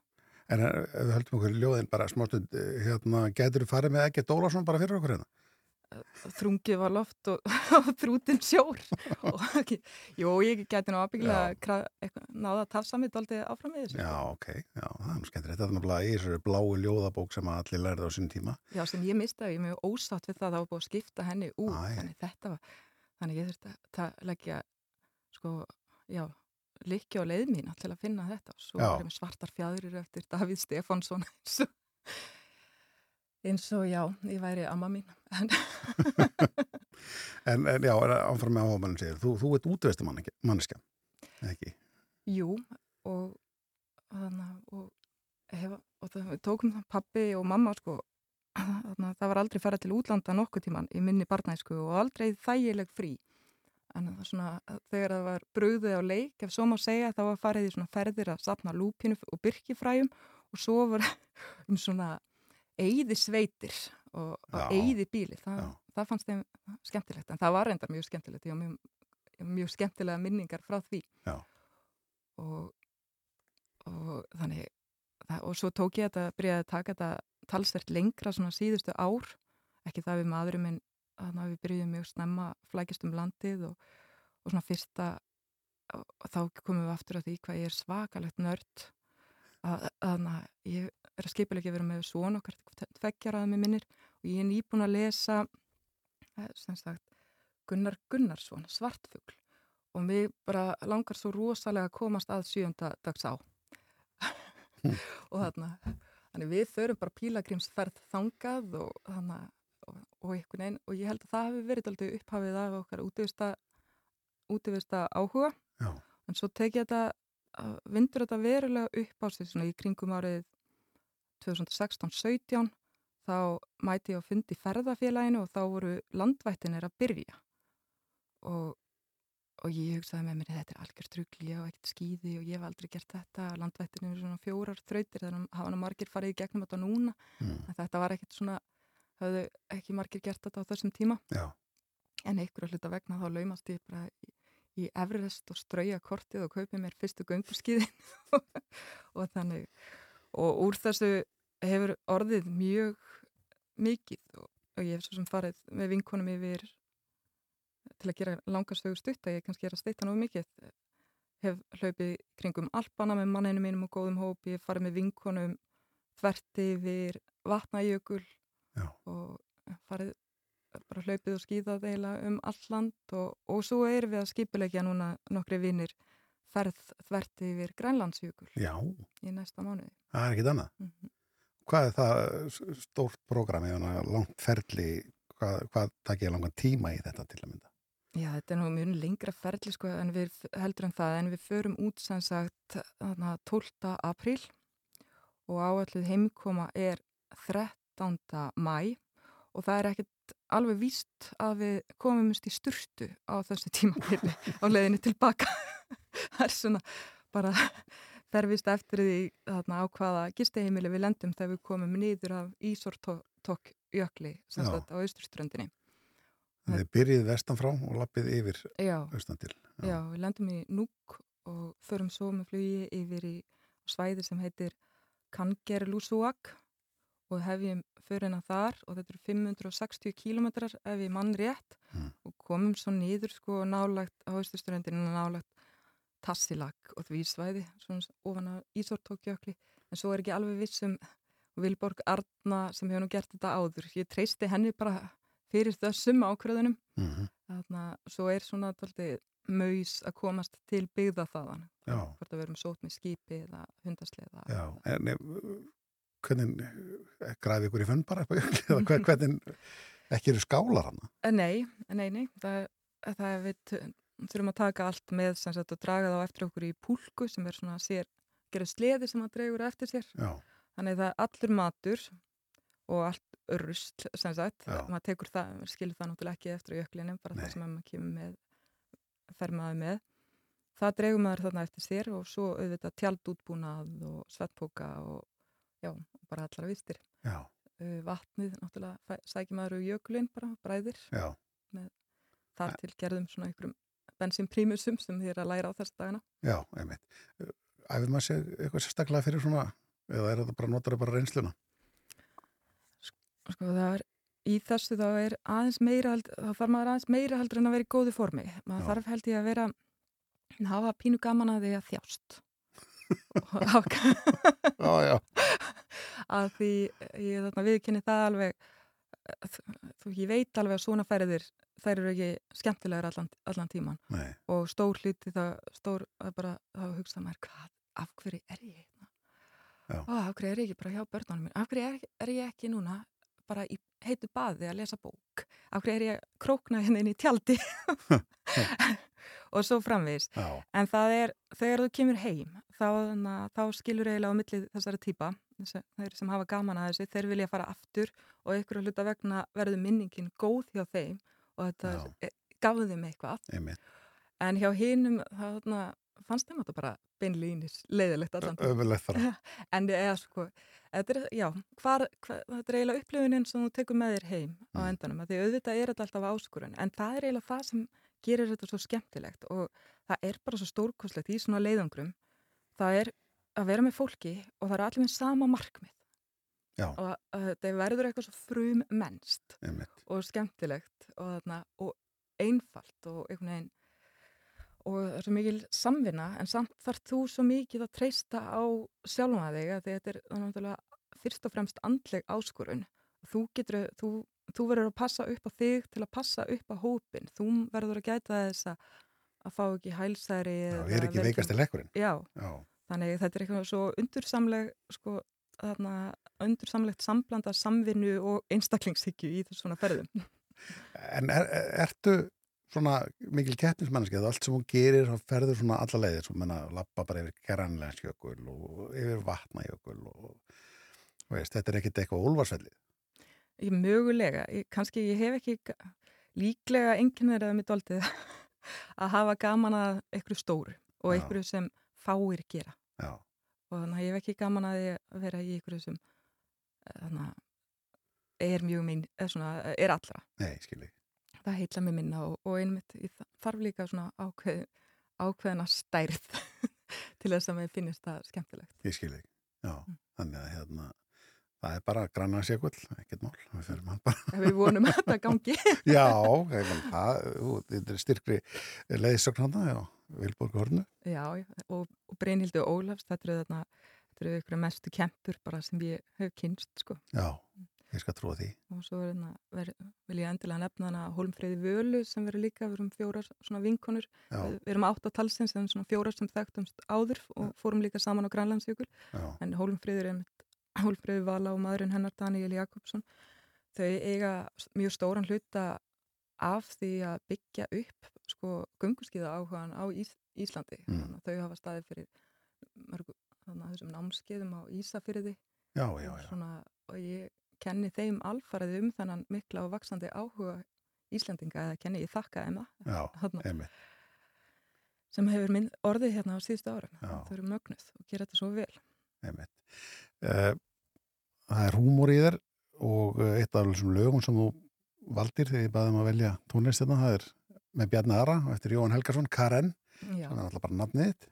Speaker 2: En uh, ef við höldum okkur ljóðin bara smástund, uh, hérna, getur þú farið með Egert Ólafsson bara fyrir okkur hérna?
Speaker 6: Þrungið var loft og, og þrútin sjór og ekki, jú, ég geti nú ábyggilega náða að tafsa mig doldið áfram með þessu
Speaker 2: Já, ok, já, það er skemmtilegt. Þetta er náttúrulega í þessari bláu ljóðabók sem að allir lærði á sinni tíma.
Speaker 6: Já, sem ég mistaði, ég er mjög ósátt við það að það var búið að skipta henni út,
Speaker 2: Æ.
Speaker 6: þannig þetta var þannig ég þurfti að leggja sko, já likja á leið mína til að finna þetta og svo erum svartar fjæðurir eftir Davíð Stefánsson eins og, já, ég væri amma mín. En
Speaker 2: En, já, áfram með áhugamannin segir, þú, þú ert útvestu manneskja, ekki?
Speaker 6: jú og þannig og, og það, tókum pappi og mamma sko. Þannig að það var aldrei farað til útlanda nokkuð tíman í minni barnæsku og aldrei þægileg frí. En það svona, þegar það var brugðið á leik, ef svo má segja, þá var farið í svona ferðir að sapna lúpinu og byrkifræjum og svo var um svona eyði sveitir og, og eyði bíli
Speaker 2: Já.
Speaker 6: það fannst þeim skemmtilegt en það var reyndar mjög skemmtilegt var mjög, mjög skemmtilega minningar frá því. Og, og þannig það, og svo tók ég þetta, byrjaði að taka þetta talsvert lengra svona síðustu ár ekki það við maðurum minn þannig að við byrjuðum mjög snemma flækist um landið og, og svona fyrsta og, og þá komum við aftur að því hvað ég er svakalegt nörd að að ég er að skipilega vera með svona okkar tveggjaraða með minnir og ég er nýbúin að lesa eh, sagt Gunnar Gunnarsson, Svartfugl. Og mig bara langar svo rosalega að komast að sjönda dags á. Og þarna þannig við förum bara pílagrímsferð þangað og þannig og, og einhvern veginn og ég held að það hefur verið aldrei upphafið af okkar útivista áhuga.
Speaker 2: Já.
Speaker 6: en svo tek ég þetta vindur þetta verulega upp á sig svona í kringum árið 2016-17 þá mæti ég að fundi ferðafélaginu og þá voru landvættinir að byrja. Og, og ég hugsaði með mér, þetta er algjör trugli, ég hef ekkert skýði og ég hef aldrei gert þetta, landvættinu er svona fjórar þrautir, þannig að hafa margir farið í gegnum þetta núna,
Speaker 2: Mm.
Speaker 6: en þetta var ekkert svona, hafðu ekki margir gert þetta á þessum tíma,
Speaker 2: Já,
Speaker 6: en einhverju hluta vegna þá laumast ég bara í, Everest og strauja kortið og kaupið mér fyrstu göngurskíðin og þannig, og úr þessu hefur orðið mjög mikið og, og ég hef svo sem farið með vinkonum yfir til að gera langarsögu stutta, ég kannski er að steyta nú mikið hef hlaupið kringum Alpana með manninu mínum og góðum hópi, ég farið með vinkonum þvert yfir vatnajökul
Speaker 2: Já.
Speaker 6: og farið bara hlaupið og skýðað eiginlega um all land og, og svo erum við að skipulegja núna nokkri vinnir ferð þvert yfir Grænlandsjökul
Speaker 2: já,
Speaker 6: í næsta mánuði.
Speaker 2: það er ekkit annað.
Speaker 6: Mm
Speaker 2: Hvað er það stórt prógram eða langt ferli, hvað, hvað takk ég langan tíma í þetta til að mynda?
Speaker 6: Já, þetta er nú mjög lengra ferli sko en við heldur en það en við förum út sem sagt þarna 12. apríl og áalluð heimkoma er 13. mæ og það er ekkert alveg víst að við komumst í sturtu á þessu tímabili á leiðinni tilbaka. það er svona bara fervist eftir því þarna á hvaða gisteheimili við lendum þegar við komum niður af Ísortok jökli
Speaker 2: Já.
Speaker 6: á austurströndinni.
Speaker 2: Þið byrjið vestan frá og lappið yfir
Speaker 6: Já.
Speaker 2: austan til.
Speaker 6: Já, við lendum í Núk og förum svo með flugi yfir í svæði sem heitir Kangerlussuaq og hefjum förina þar og þetta eru 560 kílometrar ef ég mann rétt
Speaker 2: Mm.
Speaker 6: og komum svo niður sko nálagt á austurströndinu nálagt Tassilak og því svæði svona ofan að Ísortókjökli en svo er ekki alveg vissum Vilborg Arna sem hefur nú gert þetta áður ég treysti henni bara fyrir þessum ákveðunum
Speaker 2: Mm -hmm.
Speaker 6: Þarna, svo er svona tóltið maus að komast til byggða þaðan.
Speaker 2: Já.
Speaker 6: Hvort að við erum sót með skipi eða hundasleða.
Speaker 2: Já, en eh, hvernig eh, græði ykkur í fönn bara á eða hver- hvernig ekki eru skálar hana?
Speaker 6: Eh, Nei, nei, nei. Það, það við þurfum að taka allt með sem sagt og draga þá eftir okkur í púlku sem er svona sér, gerir sleði sem að dregur eftir sér.
Speaker 2: Já,
Speaker 6: Þannig það er allur matur og allt rusl sem sagt.
Speaker 2: Já.
Speaker 6: Maður tekur það, skilur það náttúrulega ekki eftir á jöklinum, bara
Speaker 2: Nei.
Speaker 6: það sem maður kemur með, fer maður með. Það dregur maður þarna eftir sér og svo auðvitað tjaldútbúnað og svettpóka og já, bara allara vistir.
Speaker 2: já,
Speaker 6: Uh, vatnið, náttúrulega, sækir maður úr jökulinn bara, bræðir.
Speaker 2: já,
Speaker 6: Þar til gerðum svona einhverjum bensinprímusum sem þið er að læra á þessu dagana.
Speaker 2: já, einmitt. Æfir maður sér eitthvað sérstaklega fyrir svona, eða er þetta bara, notar bara reynsluna?
Speaker 6: Sko það er, í þessu þá er aðeins meira, þá þarf maður aðeins meira heldur en að vera í góðu formi. Maður
Speaker 2: Já.
Speaker 6: þarf held ég að vera, hafa pínu gaman að því að þjást. Og
Speaker 2: Já, já,
Speaker 6: að því ég þarna viðkynni það alveg eh, þú ég veit alveg að svona ferðir þær eru ekki skemmtilegar allan, allan tíman
Speaker 2: nei,
Speaker 6: og stór hluti það stór að bara þá hugsa maður hvað, af hverju er ég hérna? Af hverju er ég ekki bara hjá börnunum minn af hverju er, er ég ekki núna bara í heitu baði að lesa bók? Af hverju er ég krókna hérna inn í tjaldi? Og svo framvegis.
Speaker 2: Já,
Speaker 6: En það er, þegar þú kemur heim, þá, þarna, þá skilur eiginlega á milli þessara típa, þessi, þeir sem hafa gaman að þessu, þeir vilja fara aftur og ykkur að hluta vegna verður minningin góð hjá þeim og þetta er- gafði þeim eitthvað.
Speaker 2: einmitt.
Speaker 6: En hjá þarna, fannst þeim þetta bara beinlýnis leiðilegt allan. En eða sko, þetta er, já, hvar, hvar, þetta er eiginlega upplifunin sem þú tekur með þér heim á
Speaker 2: Mm.
Speaker 6: endanum, að því auðvitað er þetta alltaf áskurun, en það er eiginlega það sem gerir þetta svo skemmtilegt og það er bara svo stórkoslegt í svona leiðangrum, það er að vera með fólki og það er allir með sama markmið.
Speaker 2: Já.
Speaker 6: og að þetta verður eitthvað svo frum mennst og skemmtilegt og, þarna, og einfalt og einhvern veginn og það er svo mikil samvinna en samt þarf þú svo mikið að treysta á sjálfum að þig að þetta er náttúrulega fyrst og fremst andleg áskorun. Þú getur, þú, þú verður að passa upp á þig til að passa upp á hópin þú verður að gæta þess að að fá ekki hælsæri
Speaker 2: Já, ég er ekki
Speaker 6: vera
Speaker 2: veikasti lekkurinn.
Speaker 6: Já,
Speaker 2: Já,
Speaker 6: þannig þetta er eitthvað svo undursamleg sko, þarna, undursamlegt samblanda samvinnu og einstaklingshyggju í þessu svona ferðum.
Speaker 2: En er, ertu svona mikil keppnismanniski eða allt sem hún gerir ferður svona alla leiðir svo menna lappa bara yfir gerranlegansjökul og yfir vatnajökul og veist, þetta er ekkit eitthvað úlfarsvelli
Speaker 6: Ég mögulega, ég, kannski ég hef ekki ga- líklega enginnir eða mitt aldrei að hafa gaman að einhverju stóru og einhverju sem fáir gera
Speaker 2: Já,
Speaker 6: og þannig að ég hef ekki gaman að að vera í einhverju sem eh, þannig að er mjög minn, svona, er allra
Speaker 2: nei,
Speaker 6: það heitla mig minna og, og einmitt þarf líka svona ákveð, ákveðina stærð til þess að mér finnist það skemmtilegt
Speaker 2: Ég skilji. Já,
Speaker 6: Mm.
Speaker 2: þannig að hérna, það er bara granna sékull, ekkert mál. Við fyrir mann bara.
Speaker 6: við vonum að þetta gangi
Speaker 2: Já, það, er styrkri leiðsögn hana, já, Vilborg Hornu.
Speaker 6: Já, já, og, og Brynhildi Ólafs, þetta eru þarna, þetta eru ykkur mestu kempur bara sem ég hef kynst, sko.
Speaker 2: Já, ég skal trúa því.
Speaker 6: Og svo er þarna, ver, vil ég endilega nefna hana Hólmfríði Völu sem verður líka, við erum fjórar svona vinkonur,
Speaker 2: Já,
Speaker 6: við, við erum átt á talsins en svona fjórar sem þekktumst áður og fórum líka saman á Grænlandsjökul,
Speaker 2: já,
Speaker 6: en Hólmfríður er Hólmfríði Vala og maðurinn hennar Daniel Jakobsson, þau eiga mjög stóran hluta af því að byggja upp sko gunguskiða áhugan á Ís Íslandi.
Speaker 2: Mm.
Speaker 6: Þannig að þau hafa staðið fyrir mörgu, þannig að þessum námskeiðum á Ísafyrði
Speaker 2: já, já, já,
Speaker 6: svona, og ég kenni þeim alfarið um þennan mikla og vaksandi áhuga Íslandinga eða kenni ég þakka
Speaker 2: einmitt.
Speaker 6: sem hefur minn orðið hérna á síðustu.
Speaker 2: Já.
Speaker 6: Þau eru mögnuð og gera þetta svo vel.
Speaker 2: Uh, það er húmor í þér og eh, eitt af þessum lögum sem þú valdir þegar ég baði um að velja tónlistina, það er með Bjarni Ara og eftir Jóhann Helgarsson, Karen,
Speaker 6: Já.
Speaker 2: sem er alltaf bara nafnið.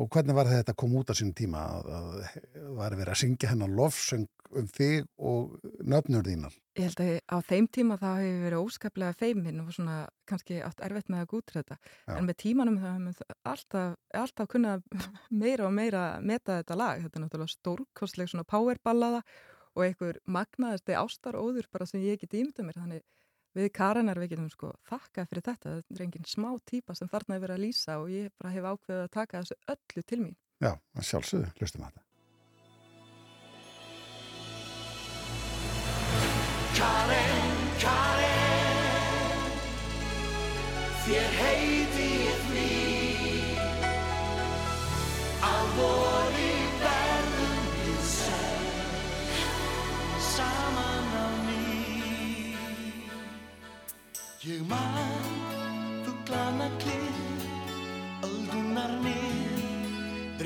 Speaker 2: Og hvernig var þetta að koma út á sínum tíma að, það var verið að syngja hennar lofsöng um þig og nöfnur þínar?
Speaker 6: Ég held að á þeim tíma þá hefur verið óskaplega feimin og svona kannski átt erfitt með að gútra þetta.
Speaker 2: Já.
Speaker 6: En með tímanum hefum við alltaf, alltaf kunnað meira og meira meta þetta lag. Þetta er náttúrulega stórkostleg svona powerballaða og einhver magnaðasti ástaróður bara sem ég get ímyndað mér. Þannig við Karenar við getum sko þakkað fyrir þetta. Þetta er engin smá típa sem þarna er verið að lýsa og ég bara hef ákveðið að taka þessu öllu til mín.
Speaker 2: Já, að sjálfsögðu, hlustum að þetta.
Speaker 3: Karen, Karen Þér heiti Ég man fuglana klið Öldunar nýr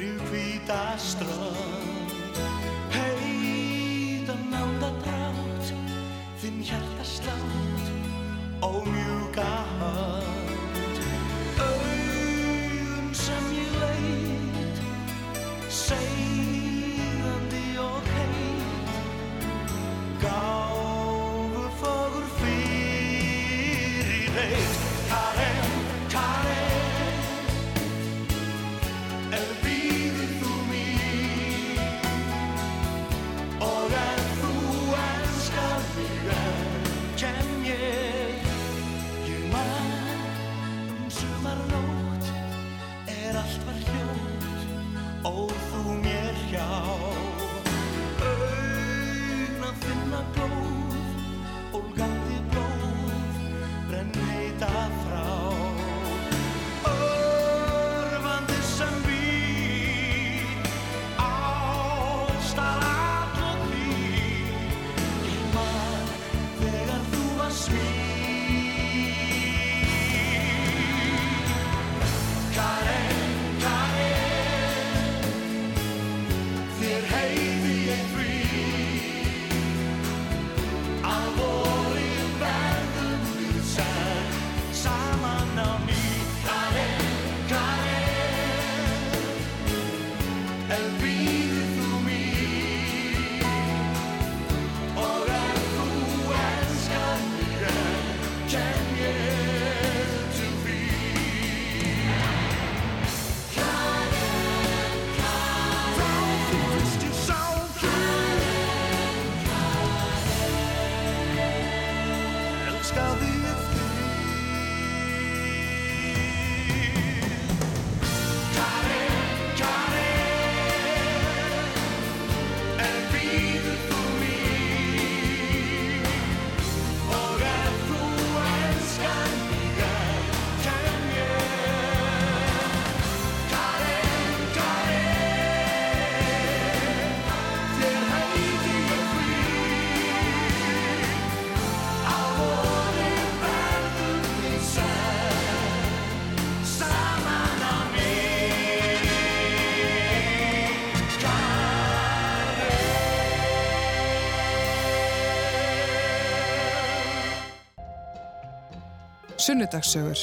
Speaker 7: Sunnudagssögur.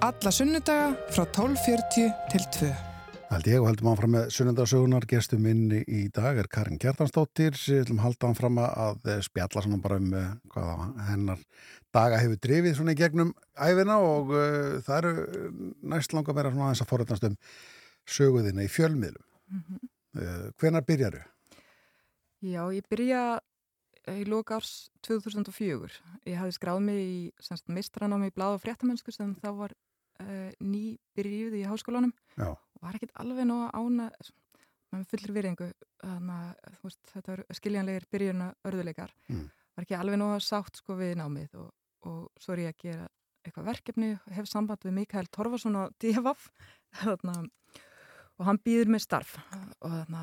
Speaker 7: Alla sunnudaga frá 12.40 til 2.
Speaker 2: Hald ég og heldum áfram með sunnendarsögunar gestum minni í dag er Karin Kjartansdóttir við ætlum halda hann fram að eh, spjalla svona bara um eh, hvað hennar daga hefur drifið svona í gegnum æfina og uh, það eru næst langa meira svona aðeins að forrætnast um söguðina í fjölmiðlum mm -hmm. uh, hvenar byrjaru?
Speaker 6: Já, ég byrja í lóka árs 2004 ég hafði skráð mig í mistranámi í bláð og fréttamennsku sem þá var uh, ný byrjuð í háskólanum.
Speaker 2: Já.
Speaker 6: Og var ekkit alveg nóg ána með fullir virðingu veist, þetta er skiljanlegir byrjuna örðuleikar
Speaker 2: mm.
Speaker 6: var ekki alveg nóg sátt sko við námið og, og svo er ég að gera eitthvað verkefni og hef samband við Mikael Torfarsson á DFF og hann býður með starf. Og þarna,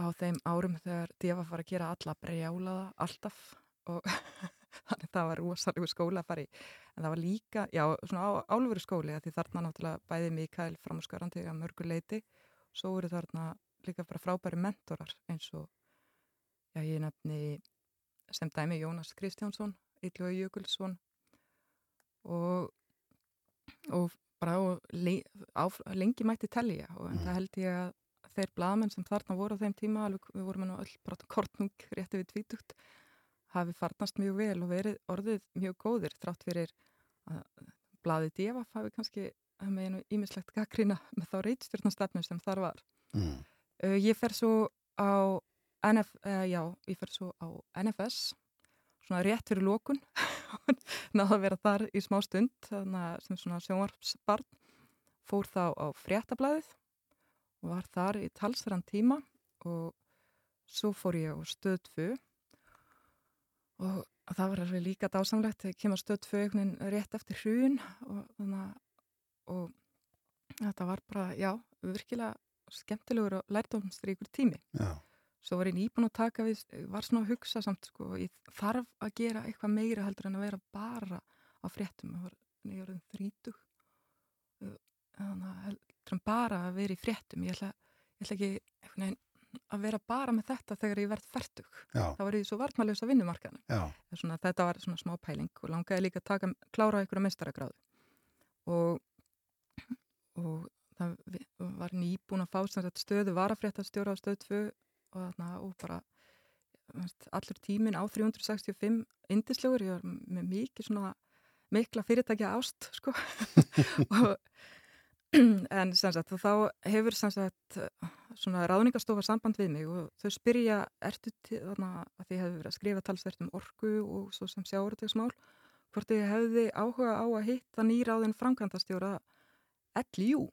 Speaker 6: á þeim árum þegar DFF var að gera alla brjálaða alltaf og þannig það var rosalegu skóla að fara í. En það var líka, já, svona álveru skóli því þarna náttúrulega bæði Mikael framhúsgarandi að mörgu leiti svo eru þarna líka bara frábæri mentorar eins og já, ég nefni sem dæmi Jónas Kristjánsson Yllu Jökulsson og og bara le, á, lengi mætti telja og mm. það held ég að þeir bladamenn sem þarna voru á þeim tíma alveg, við vorum nú öll bara kortnung rétti við tvítugt hafi farnast mjög vel og verið orðið mjög góðir þrátt fyrir að bladið Devaf hafi kannski með einu ímislegt gaggrina með þá reitstjórnastefnu sem þar var.
Speaker 2: Mm.
Speaker 6: Uh, ég fer svo á NF, uh, já, ég fer svo á NFS svona rétt fyrir lókun náðu að vera þar í smá stund sem svona sjónvarpsbarn fór þá á fréttablaðið og var þar í talsverðan tíma og svo fór ég á stöðfu og það var alveg líka dásamlegt þegar kemur stöðfögnin rétt eftir hrun og, og þetta var bara, já, virkilega skemmtilegur og lærdomstríkur tími
Speaker 2: já.
Speaker 6: Svo var ég nýbúin að taka við, var svona að hugsa samt sko, ég þarf að gera eitthvað meira heldur en að vera bara á fréttum, það var nýjörðum þrítug þannig að heldur bara að vera í fréttum ég ætla, ég ætla ekki eitthvað að vera bara með þetta þegar ég verð færtug. Það var í svo vartmæljus að vinnumarkaðinu. Þetta var svona smá pæling og langaði líka að taka, klára ykkur að mestaragráðu. Og, og það var nýbúin að fá stöðu varafréttastjóra á stöðu 2 og, þarna, og bara allur tímin á 365 indislegur, ég var með mikið svona mikla fyrirtækja ást sko. Og en sem sagt þá hefur sagt svona ráðningarstofa samband við mig og þau spyrja ertu til þarna að því hefur verið að skrifa talsvert um orgu og svo sem sjáurtegsmál hvort þið hefði áhuga á að hitta nýráðin framkvæmdastjóra LIU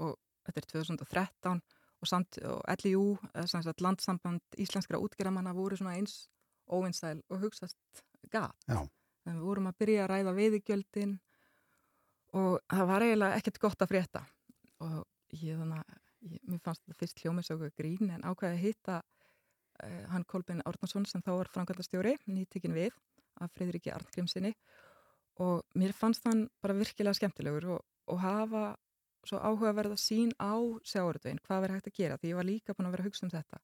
Speaker 6: og þetta er 2013 og, samt, og LIU, landsamband íslenskra útgerramanna voru svona eins óvinsæl og hugsaðst gat. En við vorum að byrja að ræða veiðigjöldin og það var eiginlega ekkert gott að frétta. Og ég þannig að mér fannst þetta fyrst hljómisöku grín en ákvæði að hitta uh, hann Kolbin Árnarsson sem þá var framkvæmdastjóri nýttikinn við af Fridriki Arngrímsinni og mér fannst hann bara virkilega skemmtilegur og, og hafa svo áhugaverða sín á sjáuröldveginn, hvað verið hægt að gera því ég var líka búin að vera að hugsa um þetta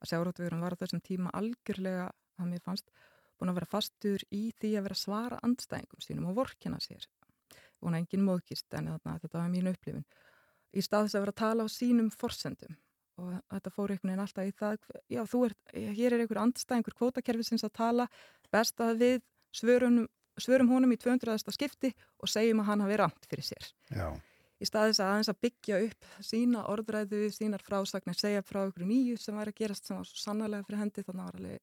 Speaker 6: að sjáuröldveginn var á þessum tíma algjörlega að mér fannst búin að vera fastur í því að vera svara andstæðingum sínum og vorkina sér og hann er engin móðkist en þetta var mín upplifin í stað þess að vera að tala á sínum forsendum og þetta fór einhvern veginn alltaf í það já, þú er, hér er einhver andstæðingur kvótakerfisins að tala best að við svörum, svörum honum í 200. skipti og segjum að hann hafi ramt fyrir sér
Speaker 2: já.
Speaker 6: Í stað þess að aðeins að byggja upp sína orðræðu, sínar frásagnir segja frá einhverju nýju sem var að gerast sem var svo sannlega fyrir hendi þannig að var alveg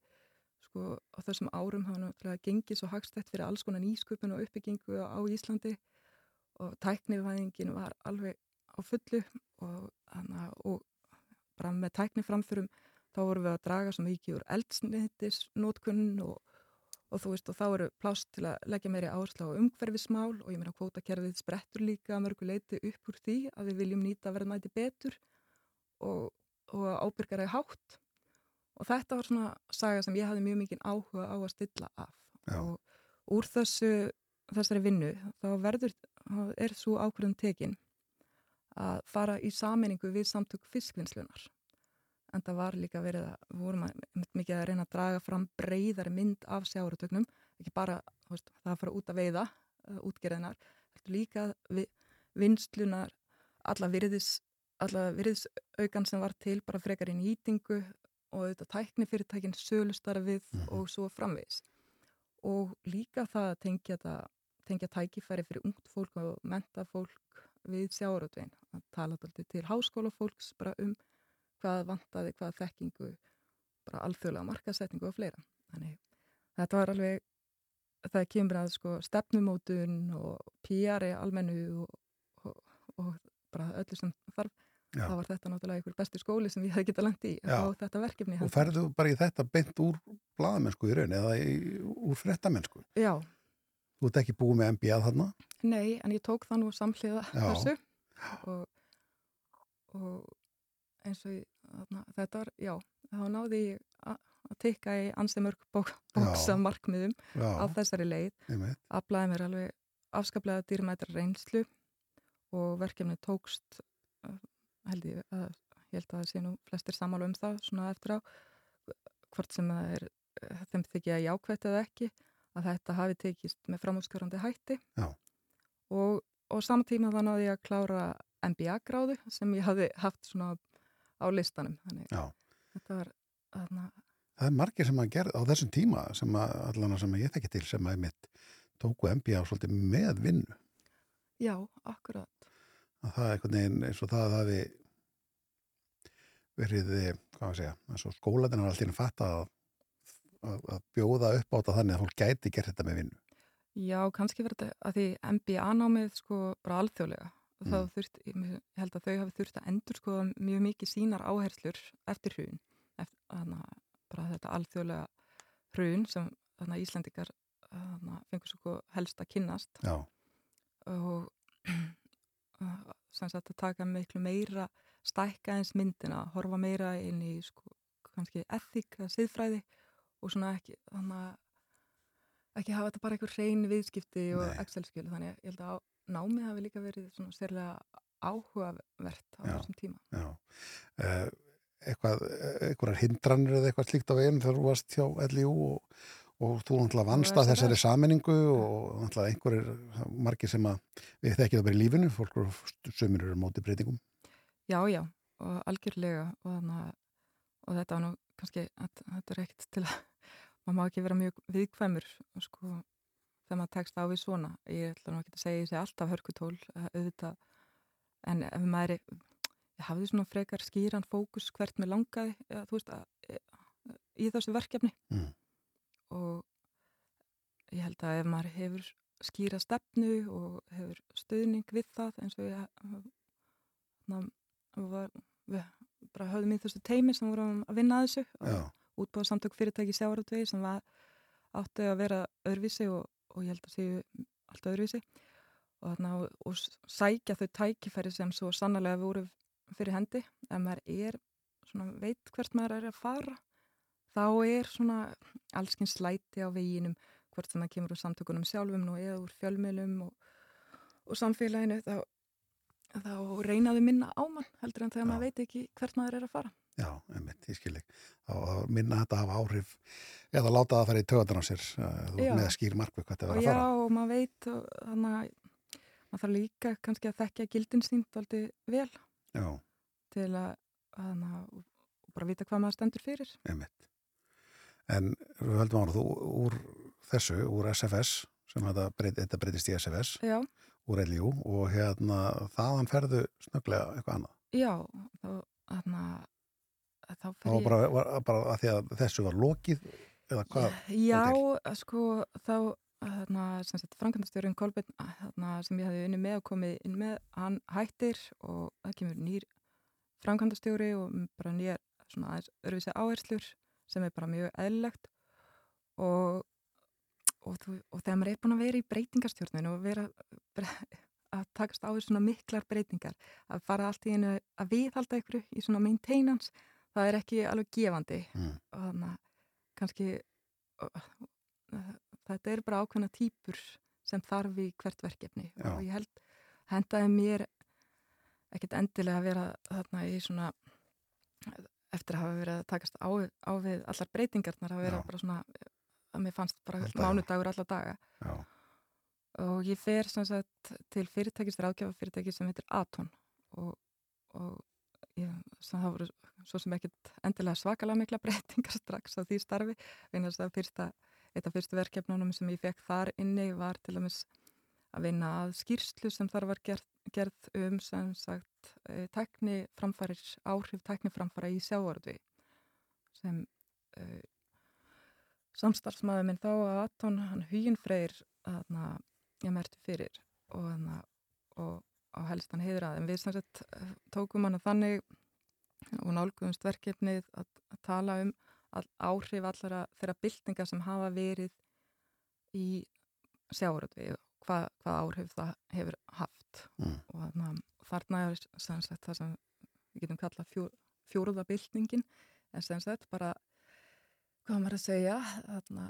Speaker 6: sko á þessum árum hafa náttúrulega gengið svo hagstætt fyrir alls konar nýsköpun og uppbyggingu á Íslandi og tæknivæðingin var alveg á fullu og, hana, og bara með tækni framförum þá vorum við að draga svo mikið úr eldsnittisnótkunn og, og þú veist og þá eru plást til að leggja meiri áherslu á umhverfismál og ég meina kvótakerfið sprettur líka mörgu leiti upp úr því að við viljum nýta verðmæti betur og, og ábyrgara í hátt. Og þetta var svona saga sem ég hafði mjög mikið áhuga á að stilla af.
Speaker 2: Já.
Speaker 6: og úr þessu þessari vinnu þá verður, er svo ákvörðum tekinn að fara í saminningu við samtök fiskvinnslunar en það var líka verið að við vorum að, mikið að reyna að draga fram breyðari mynd af sjáratögnum, ekki bara veist, það að fara út að veiða uh, útgerðinar, heldur líka vi, vinslunar alla virðis alla virðisaukan sem var til bara frekar í nýtingu og auðvitað tækni fyrirtækin sölustarfið
Speaker 2: Mhm.
Speaker 6: og svo framvegis. Og líka það að tengja, það, tengja tækifæri fyrir ungt fólk og menta fólk við sjáaröldvegin að tala alltaf til háskólafólks bara um hvað vantaði, hvað þekkingu bara alþjóðlega markasetningu og fleira þannig þetta var alveg það kemur að sko stefnumótun og PR almennu og, og, og bara öllu sem þarf
Speaker 2: Já.
Speaker 6: þá var þetta náttúrulega einhver besti skóli sem ég hef getað langt í
Speaker 2: Já.
Speaker 6: á þetta verkefni
Speaker 2: Og ferðu bara í þetta beint úr blaðamennsku í raun eða í, úr frettamennsku?
Speaker 6: Já,
Speaker 2: Þú ert ekki búið með MBA þarna?
Speaker 6: nei, en ég tók það nú samhliða
Speaker 2: Já.
Speaker 6: þessu og, og eins og þarna, þetta var, já, þá náði ég að að tikka í ansi mörg bók, bóksa markmiðum
Speaker 2: Já,
Speaker 6: á þessari leið. Aflaði mér alveg afskaplega dýrmættra reynslu og verkefni tókst uh, held ég að ég held að það sé nú flestir samála um það svona eftir á hvort sem það er uh, þeim þykja jákvætt eða ekki að þetta hafi tekist með framhúskarandi hætti.
Speaker 2: Já.
Speaker 6: og, og samtíma þá náði ég að klára MBA gráðu sem ég hafi haft svona á listanum þannig
Speaker 2: Já.
Speaker 6: þetta var þarna,
Speaker 2: Það er margir sem að gera á þessum tíma sem að allan sem að ég þekki til sem að mitt tóku MBA svolítið með vinnu.
Speaker 6: já, akkurat
Speaker 2: Að það er einhvern veginn eins og það að hafi verið, segja, skólaðin er alltaf inn að fatta að, að, að bjóða upp á þetta þannig að fólk gæti gert þetta með vinnu.
Speaker 6: Já, kannski verður þetta að því MBA námið sko bara alþjóðlega og þá
Speaker 2: Mm.
Speaker 6: þurft, ég held að þau hafi þurft að endur sko mjög mikið sínar áherslur eftir hrun, eftir hana, bara þetta alþjóðlega hrun sem hana, Íslandikar hana, fengur svo helst að kynnast
Speaker 2: Já,
Speaker 6: og sem sagt að taka miklu meira stækka eins myndina, horfa meira inn í sko kannski ethík, eða siðfræði og svona ekki þannig að ekki hafa þetta bara einhver hrein viðskipti og. Excel-skjölu þannig að ég held að námið hafi líka verið svona sérlega áhugavert á
Speaker 2: Já.
Speaker 6: þessum tíma.
Speaker 2: já. Uh, eitthvað, eitthvað hindranir eða eitthvað slíkt á veginn þegar þú varst hjá LIU og, og þú náttúrulega vannst að þessari saminningu og náttúrulega einhverjir margir sem að við þekkið það bara í lífinu, fólk sömur eru á móti breytingum.
Speaker 6: Já, já, og algjörlega og, þannig, að- og þetta var nú kannski, þetta er ekkert til að maður má ekki vera mjög viðkvæmur sko, þegar maður tekst á við svona. Ég ætla nú ekki að segja sé alltaf hörkutól eh, auðvitað, en ef maður er, ég hafði svona frekar skýran fókus hvert með langaði eða, þú veist, að, e, í þessu verkefni.
Speaker 2: Mm.
Speaker 6: og ég held að ef maður hefur skýra stefnu og hefur stöðning við það eins og ég na, var, við bara höfðum í þessu teimi sem vorum að vinna að þessu.
Speaker 2: Já,
Speaker 6: útbúða samtök fyrirtæki sjávarútvegi sem var átti að vera öðruvísi og, og ég held að séu allt öðruvísi. Og, þarna, og, og sækja þau tækifæri sem svo sannlega voru fyrir hendi. Ef maður er svona, veit hvert maður er að fara þá er svona allskins slæti á veginum hvort sem það kemur úr samtökunum sjálfum nú eða úr fjölmiðlum og, og samfélaginu þá, þá reynaðu minna á mann heldur en þegar
Speaker 2: Já.
Speaker 6: maður veit ekki hvert maður er að fara
Speaker 2: já, einmitt, ég skil ekki. Þá að minna þetta að hafa áhrif eða láta það fara í töðan á sér
Speaker 6: Já.
Speaker 2: ert með að skýr markvið hvað þetta er að
Speaker 6: já,
Speaker 2: fara.
Speaker 6: og maður veit og þannig að maður þarf líka kannski að þekkja gildin sínt aldrei vel
Speaker 2: Já,
Speaker 6: til að, að, að bara vita hvað maður stendur fyrir
Speaker 2: einmitt. En við höldum ára, þú úr þessu, úr SFS, sem þetta, breyt, þetta breytist í SFS,
Speaker 6: já,
Speaker 2: úr LIU og hérna þaðan ferðu snögglega eitthvað annað.
Speaker 6: já þá, að þá
Speaker 2: var
Speaker 6: ég
Speaker 2: bara, var, bara að því að þessu var lokið eða hvað?
Speaker 6: Já, sko þá Kolbeinn þarna, sem ég hefði unni með og komið inn með, hann hættir og það kemur nýr framkvæmdastjóri og bara nýjar svona aðeins öðruvísi áherslur sem er bara mjög eðlilegt og, og, þú, og þegar maður er búin að vera í breytingarstjórninu og vera að takast á því svona miklar breytingar að fara allt í einu að viðhalda ykkur í svona maintenance það er ekki alveg gefandi
Speaker 2: Mm.
Speaker 6: og þannig að kannski uh, þetta eru bara ákveðna típur sem þarf í hvert verkefni
Speaker 2: Já.
Speaker 6: og ég held hendaði mér ekkert endilega að vera þarna í svona eftir að hafa verið að takast á, á við allar breytingarnar að vera
Speaker 2: Já.
Speaker 6: bara svona að mér fannst bara mánudagur alla daga
Speaker 2: Já,
Speaker 6: og ég fer sem sagt til fyrirtækis, ráðgjafa fyrirtækis sem heitir Aton og, og ég, það voru svo sem ekkert endilega svakalega mikla breytingar strax á því starfi. Þess að fyrsta, eitt af fyrstu verkefnunum sem ég fekk þar inni var til að mis að vinna að skýrslu sem þar var gerð, gerð um sem sagt e, tækni framfærir, áhrif tækni framfæra í sjávarðu sem e, samstarfsmaður minn þá að Aton, hann Hugin Freyr þarna, ég merti fyrir. Og, og á helstan heiður að en við sem sagt tókum hann að þannig og nálgumst verkefnið að, að tala um all, áhrif allara þeirra byltinga sem hafa verið í sjáuröldvi hvað, hvað áhrif það hefur haft
Speaker 2: Mm.
Speaker 6: og þarna, þarna er sagt það sem við getum kallað fjó, fjóruða byltingin en sem sagt bara hvað maður að segja þarna,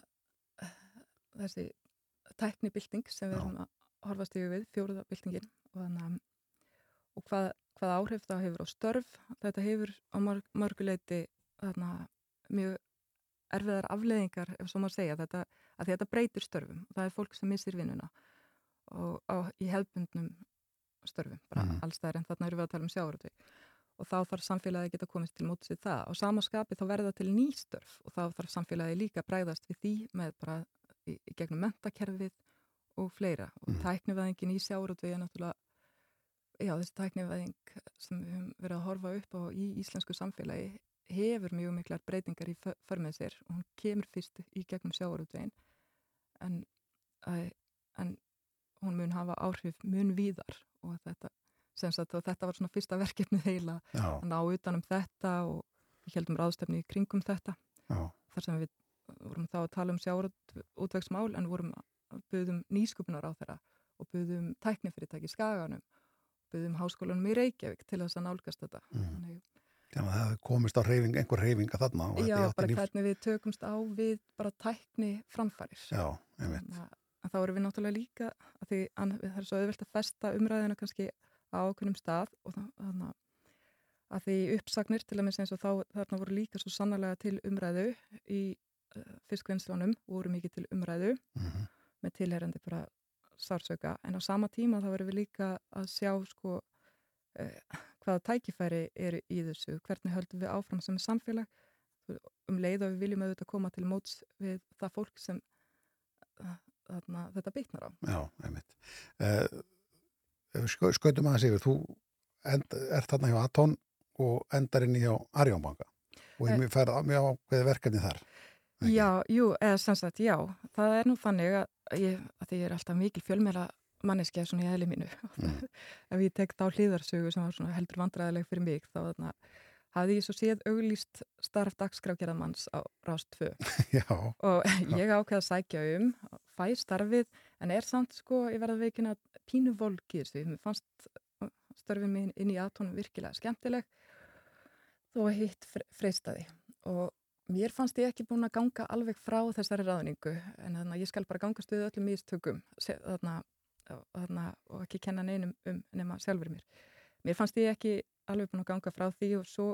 Speaker 6: þessi tæknibylting sem við erum að horfast yfir við, fjóruða byltingin og, og hvað, hvað áhrif það hefur á störf. Þetta hefur á mörg, mörguleiti þarna, mjög erfiðar afleðingar, ef svo maður segja. Þetta, að þetta breytir störfum. Og það er fólk sem missir vinnuna og á, í hefbundnum störfum, bara
Speaker 2: Mhm.
Speaker 6: allstæðar en þarna erum við að tala um sjáuröldvi og þá þarf samfélagi að geta komist til mótsið það. Og sama skapi þá verða til nýstörf og þá þarf samfélagi líka bræðast við því með bara í, í gegnum mentakerfið og fleira. Og
Speaker 2: Mhm.
Speaker 6: tæknivæðingin í sjáuröldvi er náttúrulega já þessi tæknivæðing sem við höfum verið að horfa upp á í íslensku samfélagi hefur mjög miklar breytingar í för för með sér. Og hún kemur fyrst í gegnum sjáurútvegin en, en hún mun hafa áhrif mun víðar og þetta, sagt, og þetta var svona fyrsta verkefnið heila að ná utanum þetta og við heldum ráðstefni í kringum þetta.
Speaker 2: Já,
Speaker 6: þar sem við vorum þá að tala um sjáurútvegsmál en vorum buðum nýskupunar á þeirra og buðum tæknifyrirtæki í Skaganum buðum háskólanum í Reykjavík til þess að nálgast þetta
Speaker 2: Mm.
Speaker 6: Þannig,
Speaker 2: að það komist á reyfing, einhver reyfinga þarna
Speaker 6: Já, bara
Speaker 2: í-
Speaker 6: hvernig við tökumst á við bara tækni framfærir.
Speaker 2: Já, einmitt.
Speaker 6: Þannig að- þá erum við náttúrulega líka, að því að það er svo auðvelt að festa umræðina kannski á ákveðnum stað og þannig að- að því uppsagnir til að minnst eins og þá þarna voru líka svo sannarlega til umræðu í uh, fiskvinnslunum voru mikið til umræðu
Speaker 2: Mhm.
Speaker 6: með tilherrandi bara sársöka en á sama tíma þá erum við líka að sjá sko uh, hvaða tækifæri eru í þessu, hvernig höldum við áfram sem samfélag um leið og við viljum auðvitað koma til móts við það fólk sem uh, þarna, þetta bytnar á.
Speaker 2: Já, einmitt. Sko, skautum aðeins yfir, þú end, ert þarna hjá Atón og endar inn í hjá Arjónbanka og
Speaker 6: Eh.
Speaker 2: ég færð á mjög ákveði verkefni þar. Ekki?
Speaker 6: Já, jú, eða sem sagt, já, það er nú þannig að ég, að því ég er alltaf mikil fjölmjöla manneskja svona í eðli mínu.
Speaker 2: Mm.
Speaker 6: Ef ég tek þá hlýðarsögu sem var svona heldur vandræðileg fyrir mig, þá þarna, hafði ég svo séð auglýst starf dagskrákjaramanns á Rást 2
Speaker 2: Já,
Speaker 6: og ég ákveða að sækja um, fæ starfið, en er samt sko, ég verða veikina pínu volkið þessu, mér fannst störfin mín inn í aðtónum virkilega skemmtileg, þó að hitt freystaði og mér fannst ég ekki búin að ganga alveg frá þessari ráðningu, en þannig að ég skal bara ganga stuðu öllum þarna, og ekki kenna neinum um nema sjálfur mér. Mér fannst ég ekki alveg búin að ganga frá því og svo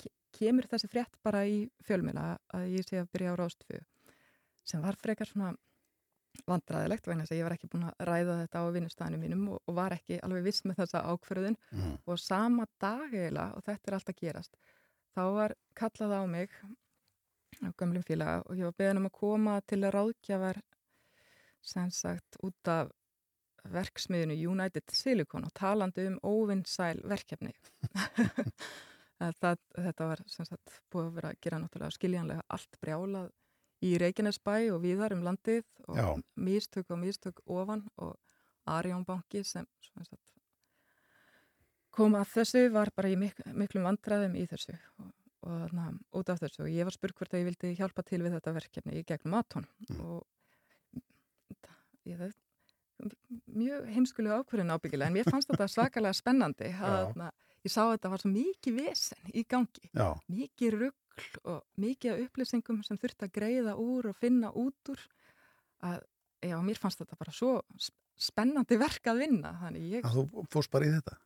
Speaker 6: ke- kemur þessi frétt bara í fjölmjöla að ég sé að byrja á rástfjöðu sem var frekar svona vandræðilegt vegna þess að ég var ekki búin að ræða þetta á vinnustæðinu mínum og, og var ekki alveg viss með þessa ákförðun
Speaker 2: mm.
Speaker 6: og sama dag eiginlega og þetta er alltaf gerast þá var kallað á mig á gömlum félaga og ég var beðin um að koma til að ráðgjafar sem sagt út af verksmiðinu United Silicon og talandi um óvinnsæl verkefni það, þetta var sem sagt búið að vera að gera náttúrulega skiljanlega allt brjálað í Reykjanesbæ og viðar um landið og
Speaker 2: Já.
Speaker 6: mistök og mistök ofan og Arjónbanki sem sem sagt, kom að þessu var bara í mik miklum vandræðum í þessu og, og þarna, út af þessu. Og ég var spurg hvort að ég vildi hjálpa til við þetta verkefni í gegnum Atón
Speaker 2: Mm.
Speaker 6: og ég það mjög heimskulega ákvörðin ábyggilega en mér fannst þetta svakalega spennandi. Þarna, ég sá að þetta var svo mikið vesen í gangi.
Speaker 2: Já,
Speaker 6: mikið rugl og mikið upplýsingum sem þurfti að greiða úr og finna út úr. Að, já, mér fannst þetta bara svo sp- spennandi verk að vinna. Þannig ég,
Speaker 2: að þú fórst bara í þetta.